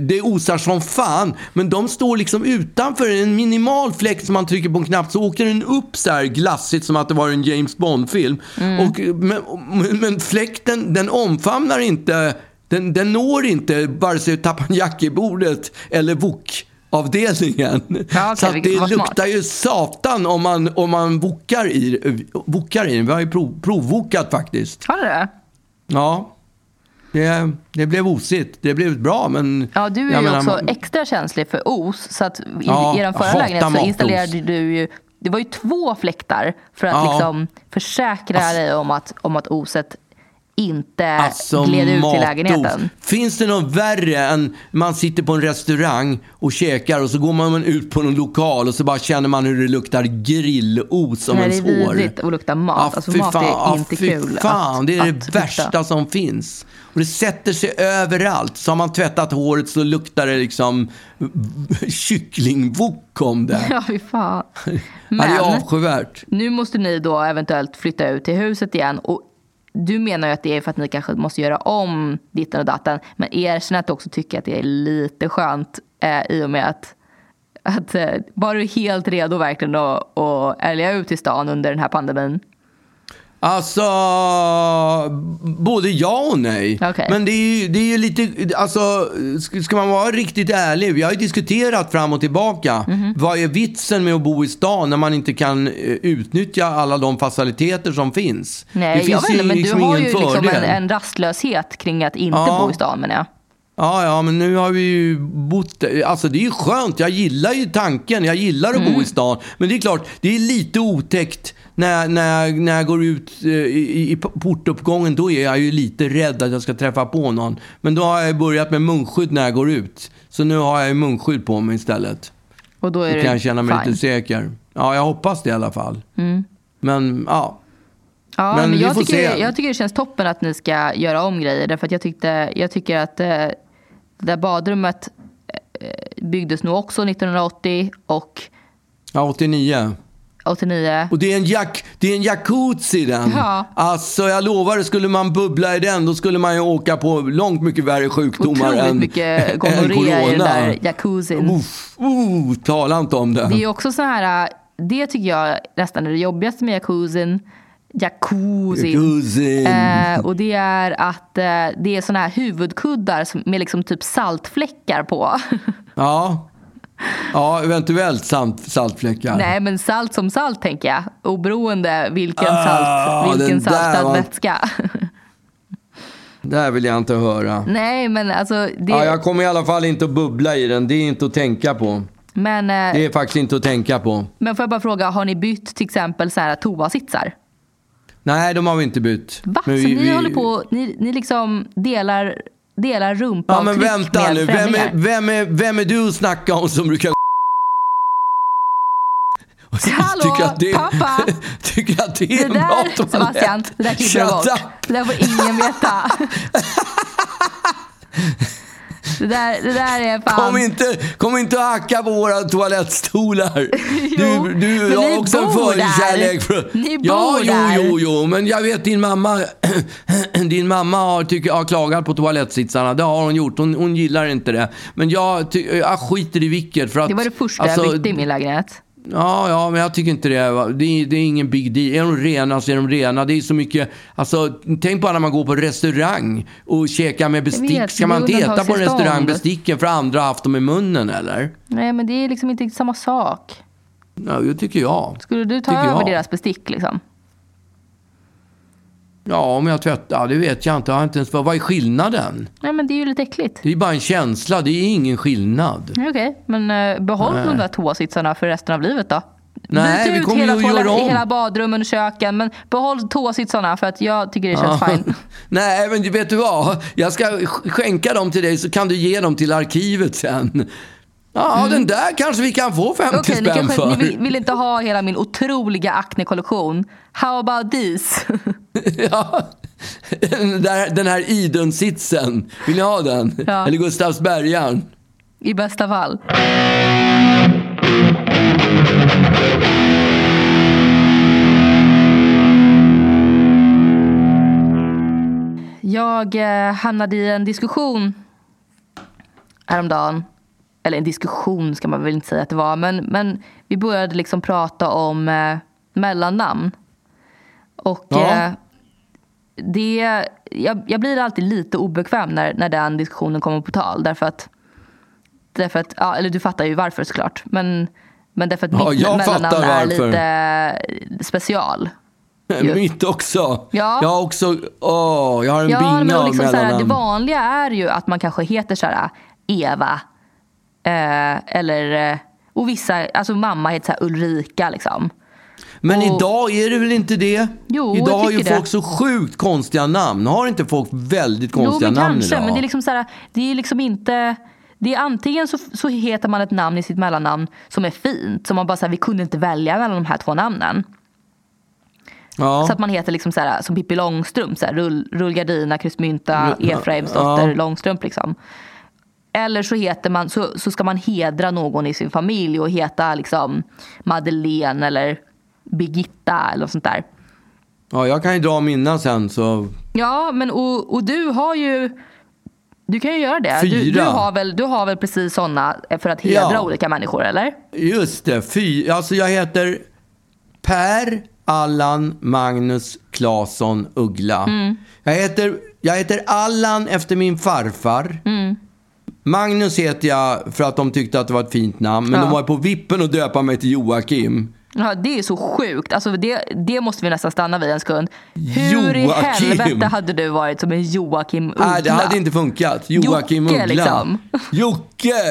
det osar som fan. Men de står liksom utanför en minimal fläkt som man trycker på en knapp så åker den upp så här glassigt som att det var en James Bond-film. Mm. Och, men, men, fläkten den omfamnar inte den, den når inte vare sig tapanjaki-bordet eller wok-avdelningen. Ja, okej, så det var smart. luktar ju satan om man, om man wokar i, wokar i den. Vi har ju prov, provvokat faktiskt. Har du det? Ja, det, det blev osigt. Det blev bra, men... Ja, du är ju menar, också man- extra känslig för os. Så att i Ja, er jag förra hatar lägenhet så installerade du ju det var ju två fläktar för att Ja. liksom försäkra dig om att, om att oset inte Alltså, gled ut matos. till lägenheten. Finns det något värre än man sitter på en restaurang och käkar och så går man ut på någon lokal och så bara känner man hur det luktar grillos om Nej, det ens är hår. vidrigt att lukta mat. Ja, alltså, mat fan, är ja, inte fy kul. fan, att, det är det att lukta. värsta som finns. Och det sätter sig överallt. Så har man tvättat håret så luktar det liksom kycklingvok om det. Ja, fy fan. Ja, det Men är avskyvärt. nu måste ni då eventuellt flytta ut till huset igen. Och du menar ju att det är för att ni kanske måste göra om ditten och datten. Men erkänn att du också tycker att det är lite skönt eh, i och med att, att eh, var du helt redo verkligen att, älga ut i stan under den här pandemin? Alltså, både ja och nej. Okej. Men det är, ju, det är lite, alltså, ska- man vara riktigt ärlig. Vi har ju diskuterat fram och tillbaka. Mhm. Vad är vitsen med att bo i stan när man inte kan eh, utnyttja alla de faciliteter som finns? Nej, det jag finns vet inte, men liksom du har ju liksom en, en rastlöshet kring att inte Ja. bo i stan menar jag. Ja, ja, men nu har vi ju bott Alltså det är ju skönt. Jag gillar ju tanken. Jag gillar att Mm. bo i stan. Men det är klart, det är lite otäckt när, när, när jag går ut eh, i, i portuppgången. Då är jag ju lite rädd att jag ska träffa på någon. Men då har jag börjat med munskydd när jag går ut. Så nu har jag ju munskydd på mig istället. Och då är Då det kan jag känna mig fine. Mm. lite säker. Ja, jag hoppas det i alla fall. Men ja, Ja, Men men, jag, tycker, jag tycker det känns toppen att ni ska göra om grejer. Därför att jag, tyckte, jag tycker att eh, det där badrummet eh, byggdes nog också 1980 och ja 89. 89. Och det är en, jack, det är en jacuzzi den. Ja. Alltså jag lovar, skulle man bubbla i den då skulle man ju åka på långt mycket värre sjukdomar Otroligt än, mycket än gonorré i den corona. där jacuzzin. Uff, uh, tala inte om det. Det är också så här, äh, det tycker jag nästan är det jobbigaste med jacuzzin. Jacuzzin. Jacuzzin. Eh, och det är att eh, det är såna här huvudkuddar som, med liksom typ saltfläckar på. Ja. ja, eventuellt salt, saltfläckar. Nej men salt som salt tänker jag. Oberoende vilken, Ah, salt, vilken där saltad var- vätska. Det här vill jag inte höra. Nej men alltså. Det, Ja, jag kommer i alla fall inte att bubbla i den. Det är inte att tänka på. men, eh, Det är faktiskt inte att tänka på. men får jag bara fråga, har ni bytt till exempel så här toasitsar? Nej, de har vi inte bytt. Va? Men så vi- ni vi- håller på, ni, ni liksom delar, delar rumpa Ja, men vänta nu. Vem är, vem, är, vem är du att snacka om som brukar... Hallå tycker att det, pappa! tycker att det är Det en bra där, toalett. Sebastian, det där klipper Shut bort. Det där får ingen veta. Det där, det där är fan... Kom inte, kom inte och hacka på våra toalettstolar. Jo, du du har också en förkärlek för... Ni ja, bor jo, där. jo, jo, men jag vet din mamma, din mamma har, tycker, har klagat på toalettsitsarna. Det har hon gjort. Hon, hon gillar inte det. Men jag, ty, jag skiter i vilket. För att, Det var det första alltså, jag bytte i min lägenhet. Ja, ja, men jag tycker inte det. Det är, det är ingen big deal. Är de rena så är de rena. Det är så mycket... Alltså, tänk bara när man går på restaurang och käkar med bestick. vet, Ska man inte äta på undantagstillstånd. restaurangbesticken för andra har haft dem i munnen, eller? Nej, men det är liksom inte samma sak. Ja, det tycker jag. Skulle du ta Tycker över jag. deras bestick liksom? Ja, om jag tvättar, det vet jag inte. Jag inte ens... Vad är skillnaden? Nej, men det är ju lite äckligt. Det är bara en känsla. Det är ingen skillnad. Okej, men eh, behåll Nej. de där toasitsarna för resten av livet då. Nej, vi ut kommer hela, ju att göra om. hela badrummen och köken, men behåll toasitsarna för att jag tycker det känns Ja. fine. Nej, men vet du vad? Jag ska sk- skänka dem till dig så kan du ge dem till arkivet sen. Ja, den där kanske vi kan få 50 Mm. Okej, ni, spänn för. ni vill, vill inte ha hela min otroliga Acne-kollektion. How about these? Ja. Den, där, den här Idun-sitsen. Vill ni ha den? Ja. Eller Gustavsbergaren? I bästa fall. Jag eh, hamnade i en diskussion häromdagen. Eller en diskussion ska man väl inte säga att det var. Men, men vi började liksom prata om eh, mellannamn. Och Ja. eh, det, jag, jag blir alltid lite obekväm när, när den diskussionen kommer på tal. Därför att, därför att ja, eller du fattar ju varför såklart. Men, men därför att mitt mellannamn är lite special. Ju. Mitt också. Ja. Jag har också, åh, jag har en Ja, binga av liksom så här, det mellannamn. vanliga är ju att man kanske heter så här Eva. Eh, eller, eh, och vissa, alltså mamma heter så här Ulrika liksom. Men och- idag är det väl inte det? Jo, idag har ju folk det. så sjukt konstiga namn. Har inte folk väldigt Jo, konstiga men namn kanske. idag? Men det är liksom så här, det är liksom inte... Det är antingen så, så heter man ett namn i sitt mellannamn som är fint. Som man bara säger vi kunde inte välja mellan de här två namnen. ja. Så att man heter liksom så här, som Pippi Långstrump. Så här, Rull, Rullgardina, Krusmynta, Rull- Efraims dotter ja. Långstrump. Liksom. Eller så, heter man, så, så ska man hedra någon i sin familj och heta liksom Madeleine eller Birgitta eller något sånt där. ja, jag kan ju dra mina sen så... Ja, men och, och du har ju... Du kan ju göra det. Du, Fyra. du, har väl, du har väl precis såna för att hedra Ja. olika människor, eller? Just det, fy, alltså jag heter Per Allan Magnus Claesson Uggla. Mm. Jag, heter, jag heter Allan efter min farfar. Mm. Magnus heter jag för att de tyckte att det var ett fint namn. Men Ja. de var på vippen att döpa mig till Joakim. Ja, det är så sjukt. Alltså det, det måste vi nästan stanna vid en sekund. Hur i Joakim. helvete hade du varit som en Joakim Uggla? Nej, det hade inte funkat. Joakim Jocke, Uggla. liksom. Jocke,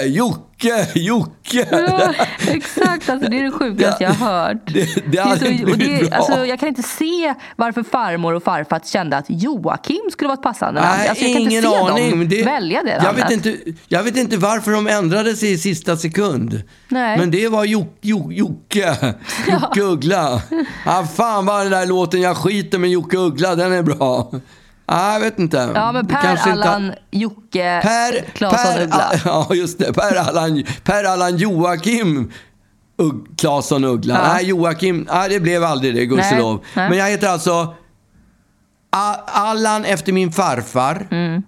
Jocke, Jocke. Ja, exakt, alltså det är det sjukaste jag har hört. Det- det hade är inte och bra. alltså, Jag kan inte se varför farmor och farfar kände att Joakim skulle vara ett passande namn. Alltså, jag kan ingen inte se aning. dem det, välja det jag vet, inte, jag vet inte varför de ändrade sig i sista sekund. Nej. Men det var Jok, Jocke. Jocke Uggla. Ah, fan vad den där låten Jag skiter med Jocke Uggla, den är bra. Ah, jag vet inte. Ja, men Per, kanske inte- Allan, Jocke, Per, Claesson, per, Uggla. Ja, just det. Per Allan, per Allan Joakim Ugg, Claesson Uggla. Ja. Nej, Joakim, nej, det blev aldrig det, gudskelov. Men jag heter alltså Allan efter min farfar. Mm.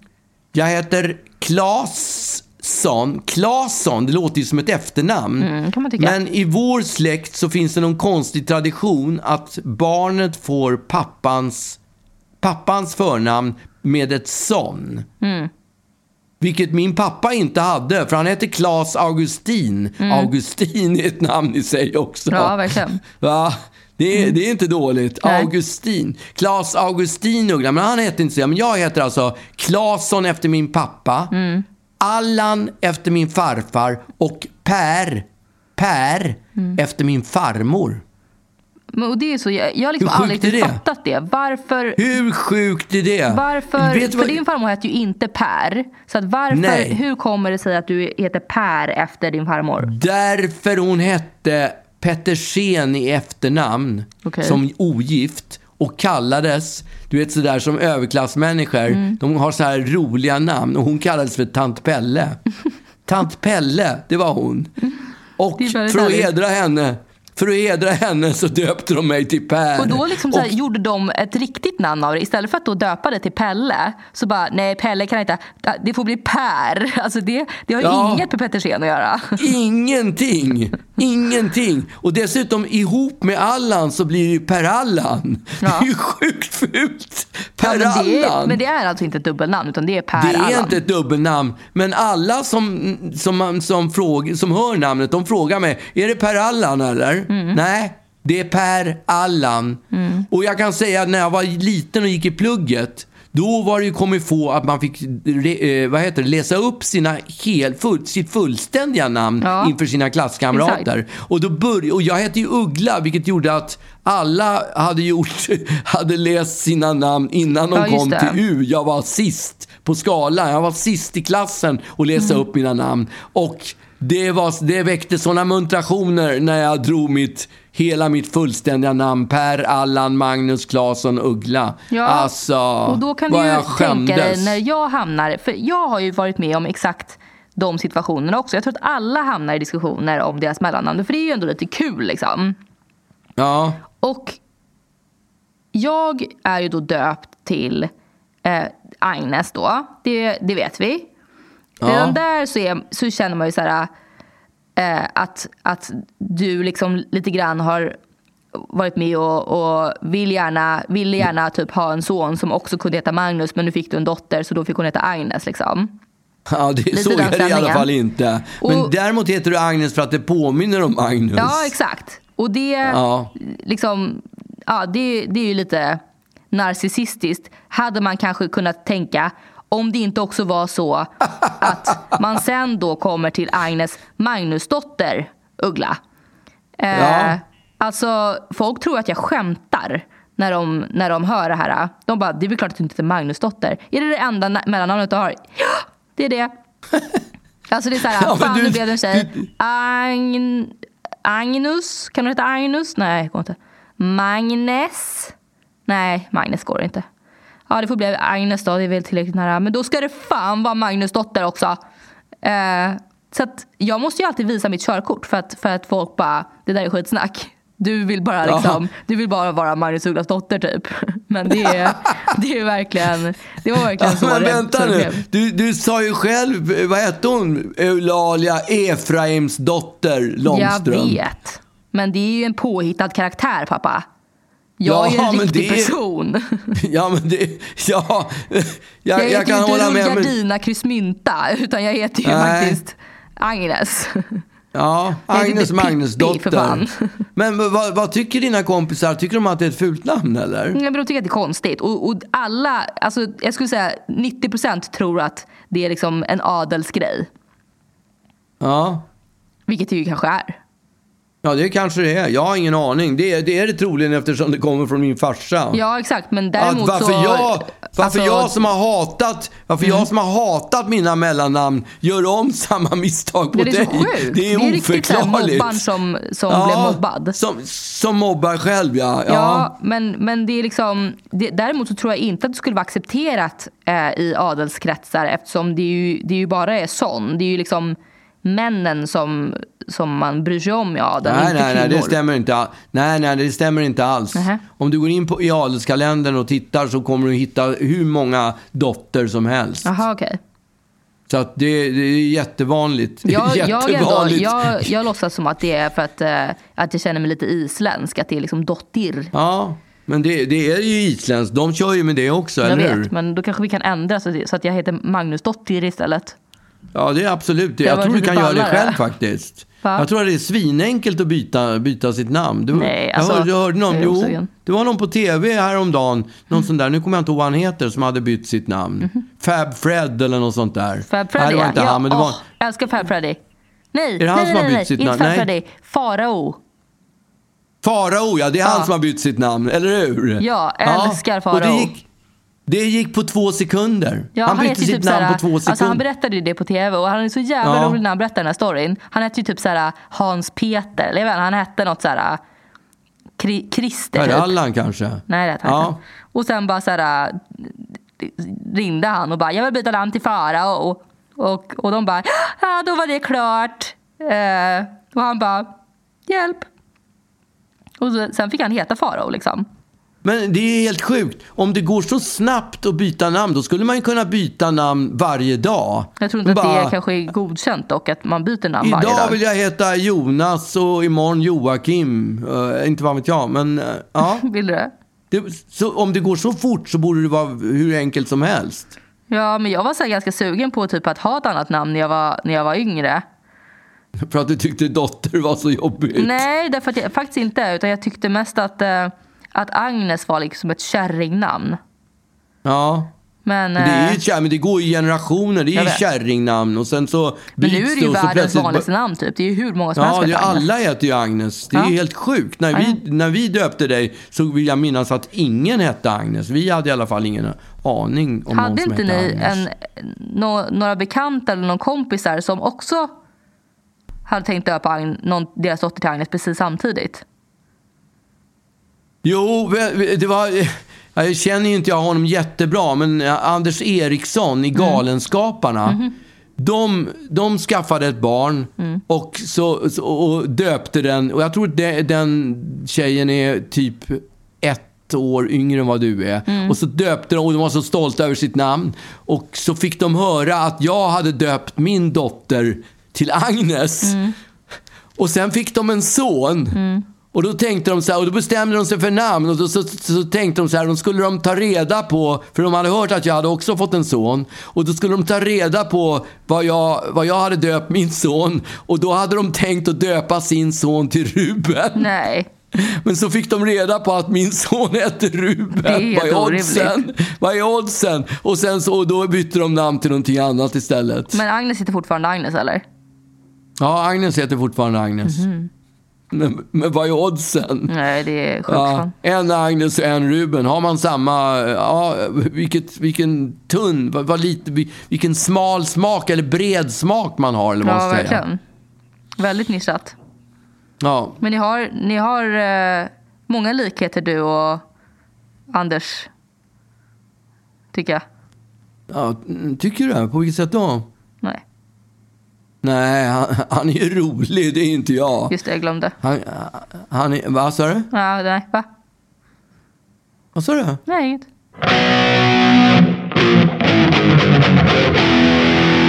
Jag heter Claesson. Claesson, det låter ju som ett efternamn. Mm. Men i vår släkt så finns det någon konstig tradition att barnet får pappans, pappans förnamn med ett son. Mm. Vilket min pappa inte hade, för han hette Claes Augustin. Augustin är ett namn i sig också. Mm. Ja, verkligen. Va? Det är, det är inte dåligt. Nej. Augustin. Claes Augustin Uggla, men han heter inte så. Men jag heter alltså Claesson efter min pappa. Mm. Allan efter min farfar och Per, Per Mm. efter min farmor. Men, och det är så, jag, jag har liksom aldrig det? fattat det. Varför? Hur sjukt är det? Varför? Vet För vad- din farmor heter ju inte Per. Så att varför, Nej. hur kommer det sig att du heter Per efter din farmor? Därför hon hette Petersen i efternamn Okej. som ogift och kallades, du vet sådär som överklassmänniskor, Mm. de har så här roliga namn och hon kallades för Tant Pelle. Tant Pelle, det var hon. Och för att hedra henne för att hedra henne så döpte de mig till Per. Och då liksom så här, Och- gjorde de ett riktigt namn av det. Istället för att då döpa det till Pelle så bara, nej Pelle kan inte, det får bli Per. Alltså det, det har Ja. inget med Petersen att göra. Ingenting! Ingenting! Och dessutom ihop med Allan så blir det ju Per Allan. Det Ja. är ju sjukt fult! Per Ja, men, men det är alltså inte ett dubbelnamn utan det är Per Det är inte ett dubbelnamn. Men alla som, som, som, fråg, som hör namnet, de frågar mig, är det Per Allan eller? Mm. Nej, det är Per Allan. Och jag kan säga att när jag var liten och gick i plugget, då var det ju kommit få att man fick eh, vad heter det, läsa upp sina hel, full, sitt fullständiga namn Ja. inför sina klasskamrater. Och, då började, och jag hette ju Uggla, vilket gjorde att alla hade, gjort, hade läst sina namn innan de Ja, kom det. till U. Jag var sist på skalan. Jag var sist i klassen och läsa Mm. upp mina namn. Och det, var, det väckte sådana muntrationer när jag drog mitt, hela mitt fullständiga namn. Per Allan Magnus Claesson Uggla. Ja, alltså, och då kan du ju jag tänka dig skämdes. när jag hamnar, för jag har ju varit med om exakt de situationerna också. Jag tror att alla hamnar i diskussioner om deras mellannamn, för det är ju ändå lite kul liksom. Ja, Och jag är ju då döpt till eh, Agnes då, det, det vet vi. Redan Ja. där så, är, så känner man ju så här, eh, att, att du liksom lite grann har varit med och, och vill gärna, ville gärna typ ha en son som också kunde heta Magnus men nu fick du en dotter så då fick hon heta Agnes liksom. ja det, Lite så den är det i alla fall inte. Men Och- däremot heter du Agnes för att det påminner om Magnus. Ja, exakt. Och det, Ja. liksom, ja, det, det är ju lite narcissistiskt. Hade man kanske kunnat tänka om det inte också var så att man sen då kommer till Agnes Magnusdotter Uggla. Eh, Ja. Alltså, folk tror att jag skämtar när de, när de hör det här. De bara, det är väl klart att du inte heter Magnusdotter. Är det det enda na- mellannamnet du har? Ja, det är det. Alltså det är såhär, Ja, men fan du- nu blev det en tjej. du- Agn, Agnus, kan hon heta Agnus? Nej, det går inte. Magnes? Nej, Magnus går inte. Ja, det får bli Agnes då, det är väl tillräckligt nära. Men då ska det fan vara Magnus dotter också. Eh, så att jag måste ju alltid visa mitt körkort för att, för att folk bara, det där är skitsnack. Du vill bara liksom, du vill bara vara Magnus Ugglas dotter typ. Men det är, det är verkligen, det var verkligen så Men vänta så det nu, blev. du, du sa ju själv, vad hette hon? Eulalia Efraims dotter Långström. Jag vet. Men det är ju en påhittad karaktär pappa. Jag är Ja, en riktig det person. Ja, men det... Ja, jag, Jag, jag, heter kan ju hålla inte med. Men, Rullgardina Kryssmynta utan jag heter ju Nej. faktiskt Agnes. ja, Jag heter Agnes inte Magnus Pippi, för fan. dotter. Men vad, vad tycker dina kompisar? Tycker de att det är ett fult namn eller? Ja, men de tycker att det är konstigt. Och, och alla, alltså, jag skulle säga 90% tror att det är liksom en adelsgrej. Ja. Vilket det ju kanske är. Ja, det kanske det är. Jag har ingen aning. Det är det, är det troligen eftersom det kommer från min farsa. Ja exakt men Att däremot varför så... jag, varför alltså- jag som har hatat varför jag som har hatat mina mellannamn gör om samma misstag på Ja, det är dig. så sjukt. Det är det är riktigt oförklarligt. mobbaren som, som blev mobbad. Som, som mobbar själv, ja. ja. Ja, men, men det är liksom, det, däremot så tror jag inte att det skulle vara accepterat eh, i adelskretsar eftersom det är ju, det är ju bara är sån. Det är ju liksom männen som, som man bryr sig om i adeln, Nej, inte nej, nej, det stämmer inte. Nej, nej, det stämmer inte alls. Nähä. Om du går in på, i adelskalendern och tittar så kommer du hitta hur många dotter som helst. Jaha, okej. Så att det, det är jättevanligt. Jag, jag, ändå, jättevanligt. jag, jag låtsas som att det är för att, eh, att jag känner mig lite isländsk, att det är liksom dottir. Ja, men det, det är ju isländskt. De kör ju med det också, Jag eller vet, hur? men då kanske vi kan ändra så, att- så att jag heter Magnus Dottir istället. Ja, det är absolut det. Jag tror du kan göra det själv faktiskt. Va? Jag tror att det är svinenkelt att byta, byta sitt namn. Du, Nej, alltså, jag hörde, jag hörde någon, är jo, det var någon på tv häromdagen, någon sån där, nu kommer jag inte ihåg vad han heter, som hade bytt sitt namn. Fab Fred eller något sånt där. Fab Nej, Freddy, det var inte ja. han, men det var... Jag älskar Fab Freddy. Nej, det han nej, som har nej, bytt nej, sitt inte namn? Fab Nej. Freddy. Farao. Farao, ja, det är han Ja. som har bytt sitt namn, eller hur? Ja, älskar det Farao. Det gick på två sekunder. Ja, han bytte heter ju sitt typ namn såhär- på två sekunder. Alltså han berättade det på tv och han är så jävla Ja. rolig när han berättar den här storyn. Han hette ju typ såhär Hans Peter, eller jag vet han hette något såhär Kri- Christer Per typ. Allan kanske? Nej det hette han Ja. inte. Och sen bara såhär ringde han och bara jag vill byta namn till Farao och, och, och de bara ja då var det klart. Eh, och han bara hjälp. Och så, sen fick han heta Farao liksom. Men det är helt sjukt. Om det går så snabbt att byta namn, då skulle man ju kunna byta namn varje dag. Jag tror inte att Bara, det kanske är godkänt dock att man byter namn varje Idag dag. vill jag heta Jonas och imorgon Joakim. Uh, inte vad vet jag, men uh, ja. Vill du det? Det, så, om det går så fort så borde det vara hur enkelt som helst. Ja, men jag var så ganska sugen på typ att ha ett annat namn när jag var, när jag var yngre. För att du tyckte dotter var så jobbigt. Nej, därför att jag, faktiskt inte. Utan jag tyckte mest att, eh, att Agnes var liksom ett kärringnamn. Ja. Men, Men det, är eh, ju, kär- men det går i generationer. Det är ju kärringnamn och sen så men nu är det ju världens plötsligt- vanligaste namn typ. Det är ju hur många som helst Ja, som heter Agnes. alla heter ju Agnes. Det är Ja. helt sjukt. När vi, när vi döpte dig så vill jag minnas att ingen hette Agnes. Vi hade i alla fall ingen aning om någon Hade som inte hette ni Agnes. en, nå, några bekanta eller någon kompisar som också hade tänkt döpa Agn, någon, deras dotter till Agnes precis samtidigt? Jo, det var... Jag känner ju inte jag honom jättebra, men Anders Eriksson i Mm. Galenskaparna. Mm-hmm. De, de skaffade ett barn Mm. och, så, så- och döpte den. Och jag tror att den tjejen är typ ett år yngre än vad du är. Mm. Och så döpte de och de var så stolta över sitt namn. Och så fick de höra att jag hade döpt min dotter till Agnes. Mm. Och sen fick de en son. Och då tänkte de så här, och då bestämde de sig för namn och då så, så, så tänkte de så här, då skulle de ta reda på, för de hade hört att jag hade också fått en son. Och då skulle de ta reda på vad jag, vad jag hade döpt min son. Och då hade de tänkt att döpa sin son till Ruben. Nej. Men så fick de reda på att min son hette Ruben. Vad är oddsen? Vad är oddsen? Och sen så, och då bytte de namn till någonting annat istället. Men Agnes heter fortfarande Agnes eller? Ja, Agnes heter fortfarande Agnes. Men, men vad är oddsen? Nej, det är sjukt Ja, en Agnes och en Ruben. Har man samma, ja, vilket, vilken tunn, vad, vad lite, vilken smal smak eller bred smak man har eller vad Ja, verkligen. Väldigt nischat. Ja, Men ni har, ni har eh, många likheter du och Anders. Tycker jag. ja, tycker du? På vilket sätt då? Nej, han, han är ju rolig, det är inte jag. just det, jag glömde. Han, han är, vad sa du? Ja, nej, va? Vad sa du? Nej, inget.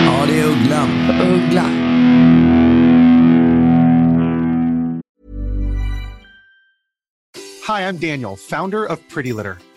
Ja, det är Ugglan. Uggla. Hi, I'm Daniel, founder of Pretty Litter.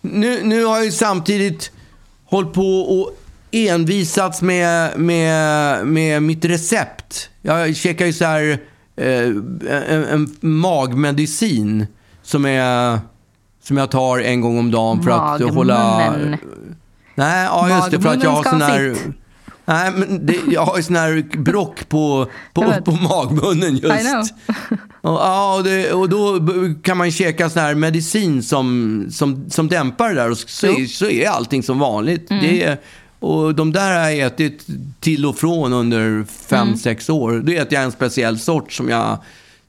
Nu, nu har jag ju samtidigt hållit på och envisats med, med, med mitt recept. Jag käkar ju så här eh, en, en magmedicin som, är, som jag tar en gång om dagen för att hålla... Magmunnen. Nej, ja just det. För att jag har Magmunnen sån här... sitt. Nej, men det, jag har ju sån här brock på, på, på magmunnen just. Och, ja, och, det, och då kan man käka sån här medicin som, som, som dämpar det där och så, är, så är allting som vanligt. Mm. Det är, och de där har jag ätit till och från under fem, Mm. sex år. Då äter jag en speciell sort som jag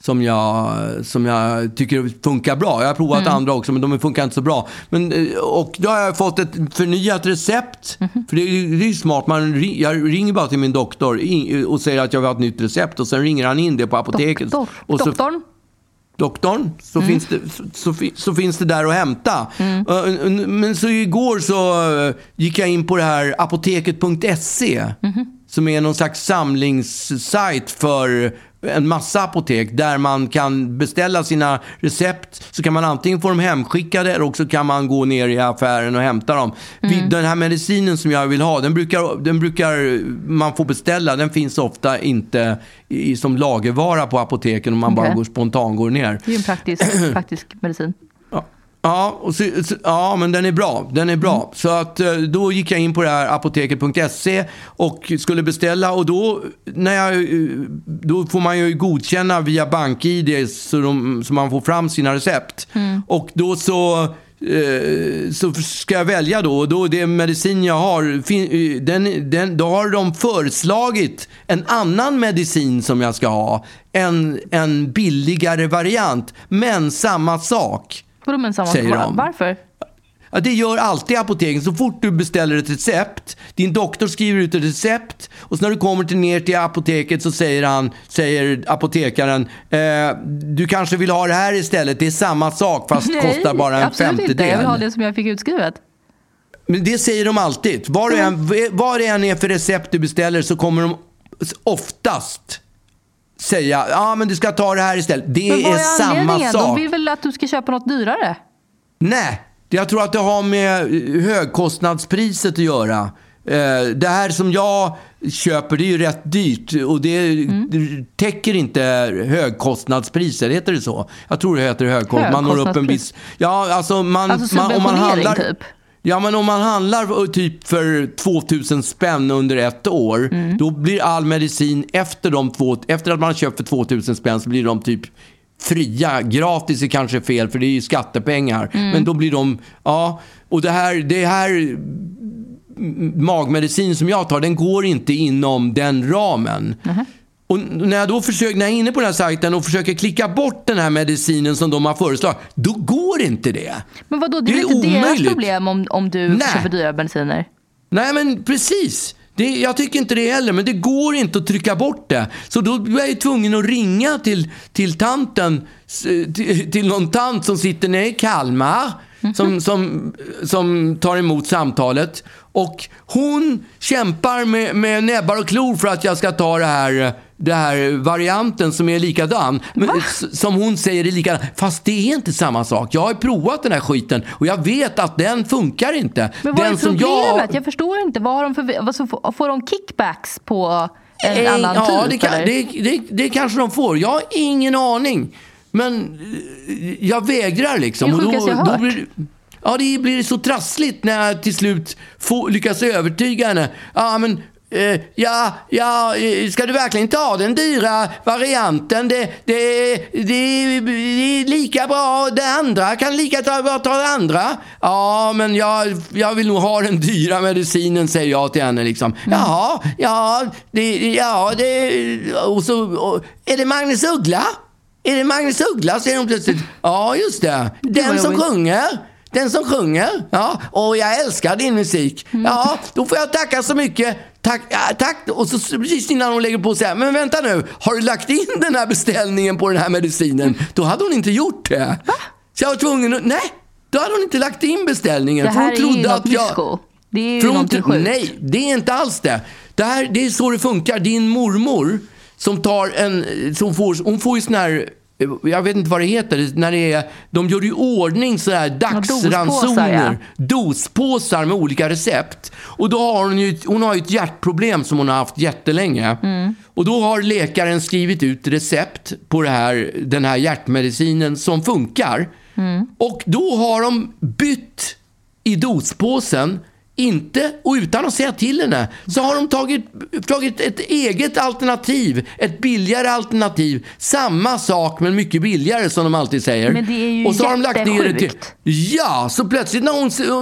som jag, som jag tycker funkar bra. Jag har provat Mm. andra också, men de funkar inte så bra. Men, eh, och då har jag fått ett förnyat recept. Mhm. För det är det är smart. Man, jag ringer bara till min doktor och säger att jag vill ha ett nytt recept. Och sen ringer han in det på apoteket. Doktor. Och så, Doktorn? doktorn, så, finns det, så, så, fi- så finns det där att hämta. Uh, Men så igår så uh, gick jag in på det här apoteket.se som är någon slags samlingssajt för en massa apotek där man kan beställa sina recept. Så kan man antingen få dem hemskickade eller också kan man gå ner i affären och hämta dem. Vi- Den här medicinen som jag vill ha, den brukar, den brukar man få beställa. Den finns ofta inte i, som lagervara på apoteken om man bara Okej. går spontan går ner. Det är en praktisk, praktisk medicin. Ja. Och så, så, ja, men den är bra. Den är bra. Så att, eh, då gick jag in på det här apoteket.se och skulle beställa. Och då, när jag, eh, då får man ju godkänna via BankID så, de, så man får fram sina recept. Och då så, eh, så ska jag välja då. Och då det medicin jag har, den, den, då har de föreslagit en annan medicin som jag ska ha. En, en billigare variant, men samma sak. Vadå men samma Säger de. Varför? Ja, det gör alltid apoteken. Så fort du beställer ett recept, din doktor skriver ut ett recept och så när du kommer till, ner till apoteket så säger, han, säger apotekaren eh, du kanske vill ha det här istället. Det är samma sak fast kostar bara en absolut femtedel. inte. Jag vill ha det som jag fick utskrivet. Men det säger de alltid. Vad det, än, vad det än är för recept du beställer så kommer de oftast säga ja men du ska ta det här istället. Det Men vad är är samma sak. De vill väl att du ska köpa något dyrare? Nej, jag tror att det har med högkostnadspriset att göra. Eh, Det här som jag köper, det är ju rätt dyrt och det det täcker inte högkostnadspriser. Heter det så? Jag tror det heter högkostnad. Man når upp en Högkostnadspris? viss... Ja, alltså, man, Alltså man, om man handlar... typ? Ja, men om man handlar för- typ för 2000 spänn under ett år, Mm. då blir all medicin efter, de två, efter att man har köpt för 2000 spänn så blir de typ fria. Gratis är kanske fel för det är ju skattepengar. Mm. Men då blir de, ja, och det här, det här mm, magmedicin som jag tar, den går inte inom den ramen. Och när jag då försöker, när jag är inne på den här sajten och försöker klicka bort den här medicinen som de har föreslagit, då går inte det. Men vadå, det är Det väl är inte deras omöjligt. problem om, om du Nej. köper dyra mediciner? Nej, men precis. Det, jag tycker inte det heller, men det går inte att trycka bort det. Så då blir jag ju tvungen att ringa till, till tanten, till, till någon tant som sitter nere i Kalmar, som, som, som tar emot samtalet. Och hon kämpar med, med näbbar och klor för att jag ska ta det här, det här varianten som är likadan. Men, som hon säger är likadan. Fast det är inte samma sak. Jag har provat den här skiten och jag vet att den funkar inte. Men vad den är problemet? Jag... förstår inte. Vad har de för, vad så, får de kickbacks på en Eh, annan ja, typ? det, kan, det, det, det kanske de får. Jag har ingen aning. Men eh, jag vägrar liksom. Det är det Och sjukaste jag har hört. blir, ja, det blir så trassligt när jag till slut får, lyckas övertyga henne. Ja, men... eh, ja, ja, eh, ska du verkligen ta den dyra varianten? Det, det, det, det är lika bra det andra. Kan lika bra ta det andra. Ja, men jag, jag vill nog ha den dyra medicinen, säger jag till henne. Liksom. Mm. Jaha, ja, det, ja, det... Och så, och, är det Magnus Uggla? Är det Magnus Uggla? säger hon plötsligt. Ja, just det. Den som sjunger. Den som sjunger. Ja, och jag älskar din musik. Mm. Ja, då får jag tacka så mycket. Tack, ja, tack. Och så precis innan hon lägger på säger men vänta nu. Har du lagt in den här beställningen på den här medicinen? Då hade hon inte gjort det. Så jag var tvungen att, nej. Då hade hon inte lagt in beställningen. Det för här hon är ju att jag... Det är ju För hon någonting sjukt. Nej, det är inte alls det. Det, här, det är så det funkar. Din mormor som tar en... Som får, hon får ju sån här... Jag vet inte vad det heter. När det är, de gör i ordning så här dospåsar, dagsransoner. ja. Dospåsar med olika recept. Och då har hon ju, hon har ju ett hjärtproblem som hon har haft jättelänge. Mm. Och då har läkaren skrivit ut recept på här, den här hjärtmedicinen som funkar. Mm. Och då har de bytt i dospåsen, inte, och utan att säga till henne, så har de tagit, tagit ett eget alternativ, ett billigare alternativ. Samma sak men mycket billigare som de alltid säger. Men det är ju och så har de lagt ner det till. Ja, så plötsligt när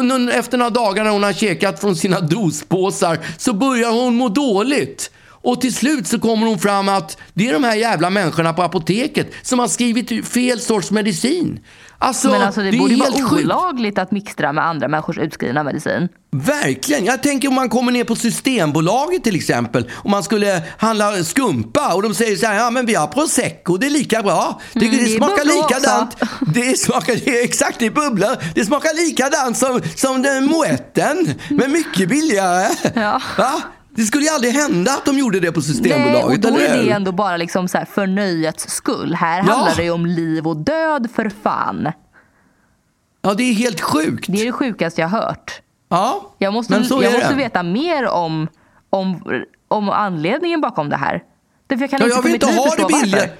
hon, efter några dagar när hon har käkat från sina dospåsar så börjar hon må dåligt. Och till slut så kommer hon fram att det är de här jävla människorna på apoteket som har skrivit fel sorts medicin. Alltså, Men alltså det, det borde ju helt vara sjukt. olagligt att mixtra med andra människors utskrivna medicin. Verkligen. Jag tänker om man kommer ner på Systembolaget till exempel. Om man skulle handla skumpa och de säger så här, ja men vi har prosecco, det är lika bra. Det, Mm, det, det smakar likadant. Det smakar, det exakt, det är bubblor. Det smakar likadant som, som den moetten, men mycket billigare. Ja. Va? Det skulle ju aldrig hända att de gjorde det på Nej, och Systembolaget, då är det ändå bara liksom så här för nöjets skull. Här Ja. handlar det ju om liv och död för fan. Ja, det är helt sjukt. Det är det sjukaste jag har hört. Ja, Jag måste, men så jag är måste det. veta mer om, om, om anledningen bakom det här. Därför jag kan Ja, inte jag vill inte ha det billiga. varför.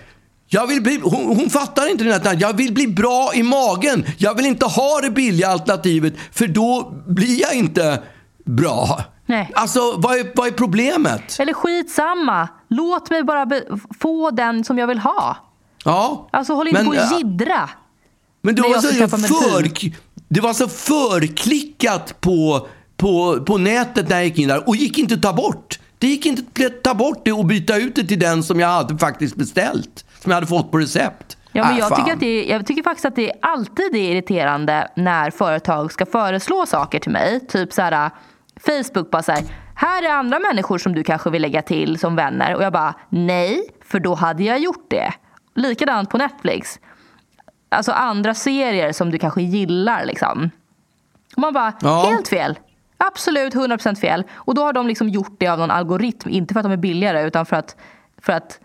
Jag vill bli, hon, hon fattar inte den här Jag vill bli bra i magen. Jag vill inte ha det billiga alternativet för då blir jag inte bra. Nej. Alltså, vad är, vad är problemet? Eller skitsamma. Låt mig bara få den som jag vill ha. Ja. Alltså håll inte Men, på och äh, jiddra. Men det var, så för, det var så förklickat på, på, på nätet när jag gick in där och gick inte att ta bort. Det gick inte att ta bort det och byta ut det till den som jag hade faktiskt beställt. Som jag hade fått på recept. Ja, men Äh, jag, fan. tycker att det jag tycker faktiskt att det alltid är irriterande när företag ska föreslå saker till mig. Typ så här, Facebook bara så här, här är andra människor som du kanske vill lägga till som vänner. Och jag bara, nej, för då hade jag gjort det. Likadant på Netflix. Alltså andra serier som du kanske gillar liksom. Och man bara, Ja. helt fel. Absolut 100% fel. Och då har de liksom gjort det av någon algoritm. Inte för att de är billigare utan för att, för att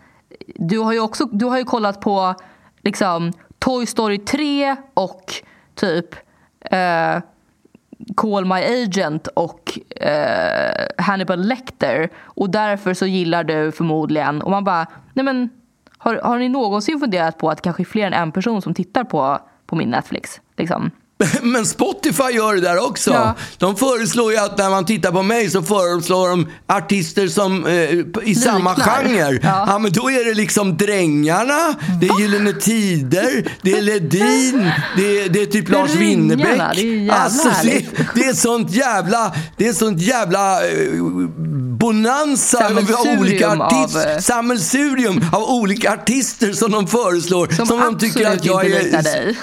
du har ju också du har ju kollat på liksom Toy Story 3 och typ eh, Call My Agent och eh, Hannibal Lecter. Och därför så gillar du förmodligen. Och man bara, nej men har, har ni någonsin funderat på att det kanske är fler än en person som tittar på, på min Netflix? Liksom? Men Spotify gör det där också. Ja. De föreslår ju att när man tittar på mig så föreslår de artister som eh, i samma Liknar. genre. Ja. Ja. men då är det liksom Drängarna, det är Gyllene Tider, det är Ledin, det är, det är typ Lars Winnerbäck. det är ju alltså, det, det är sånt jävla, det är sånt jävla eh, bonanza av olika av, artister. Sammelsurium av olika artister som de föreslår. Som, de tycker att jag är dig.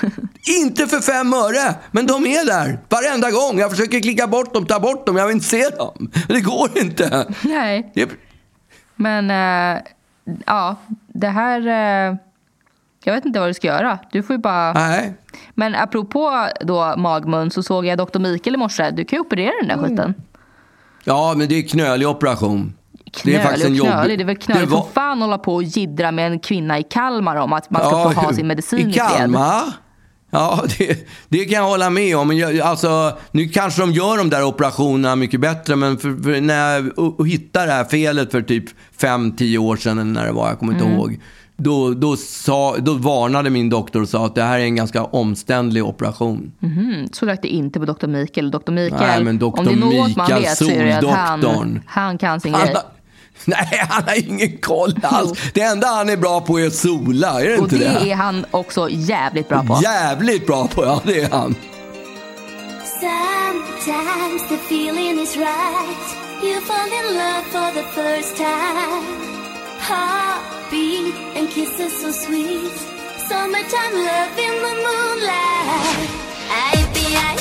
inte för fem öre, men de är där varenda gång. Jag försöker klicka bort dem, ta bort dem, jag vill inte se dem. Det går inte. Nej. Det, Men eh, ja, det här... Eh, jag vet inte vad du ska göra. Du får ju bara... nej. Men apropå då magmun så såg jag Dr. Mikael i morse. Du kan ju operera den där Mm. skiten. Ja, men det är knölig operation. Knölig och knölig. Det är väl knöligt Det var- som fan hålla på och jiddra med en kvinna i Kalmar om att man ska få ha sin medicin i, I fred. Kalmar? Ja, det, det kan jag hålla med om. Jag, alltså, nu kanske de gör de där operationerna mycket bättre, men för, för när jag hittade det här felet för typ 5-10 år sedan, eller när det var, jag kommer inte Mm. ihåg. Då, då, sa, då varnade min doktor och sa att det här är en ganska omständlig operation. Mm, så lät det inte på Dr. Mikael. Dr. Mikael, Nej, men Dr. om det är något man Mikael, vet så är det att han, han kan sin grej. nej, han har ingen koll alls. Det enda han är bra på är att sola, är det Och inte det det? är han också jävligt bra på. Jävligt bra på, ja det är han. Sometimes the feeling is right. You fall in love for the first time. Heartbeat and kisses so sweet. Summertime love in the moonlight. I be I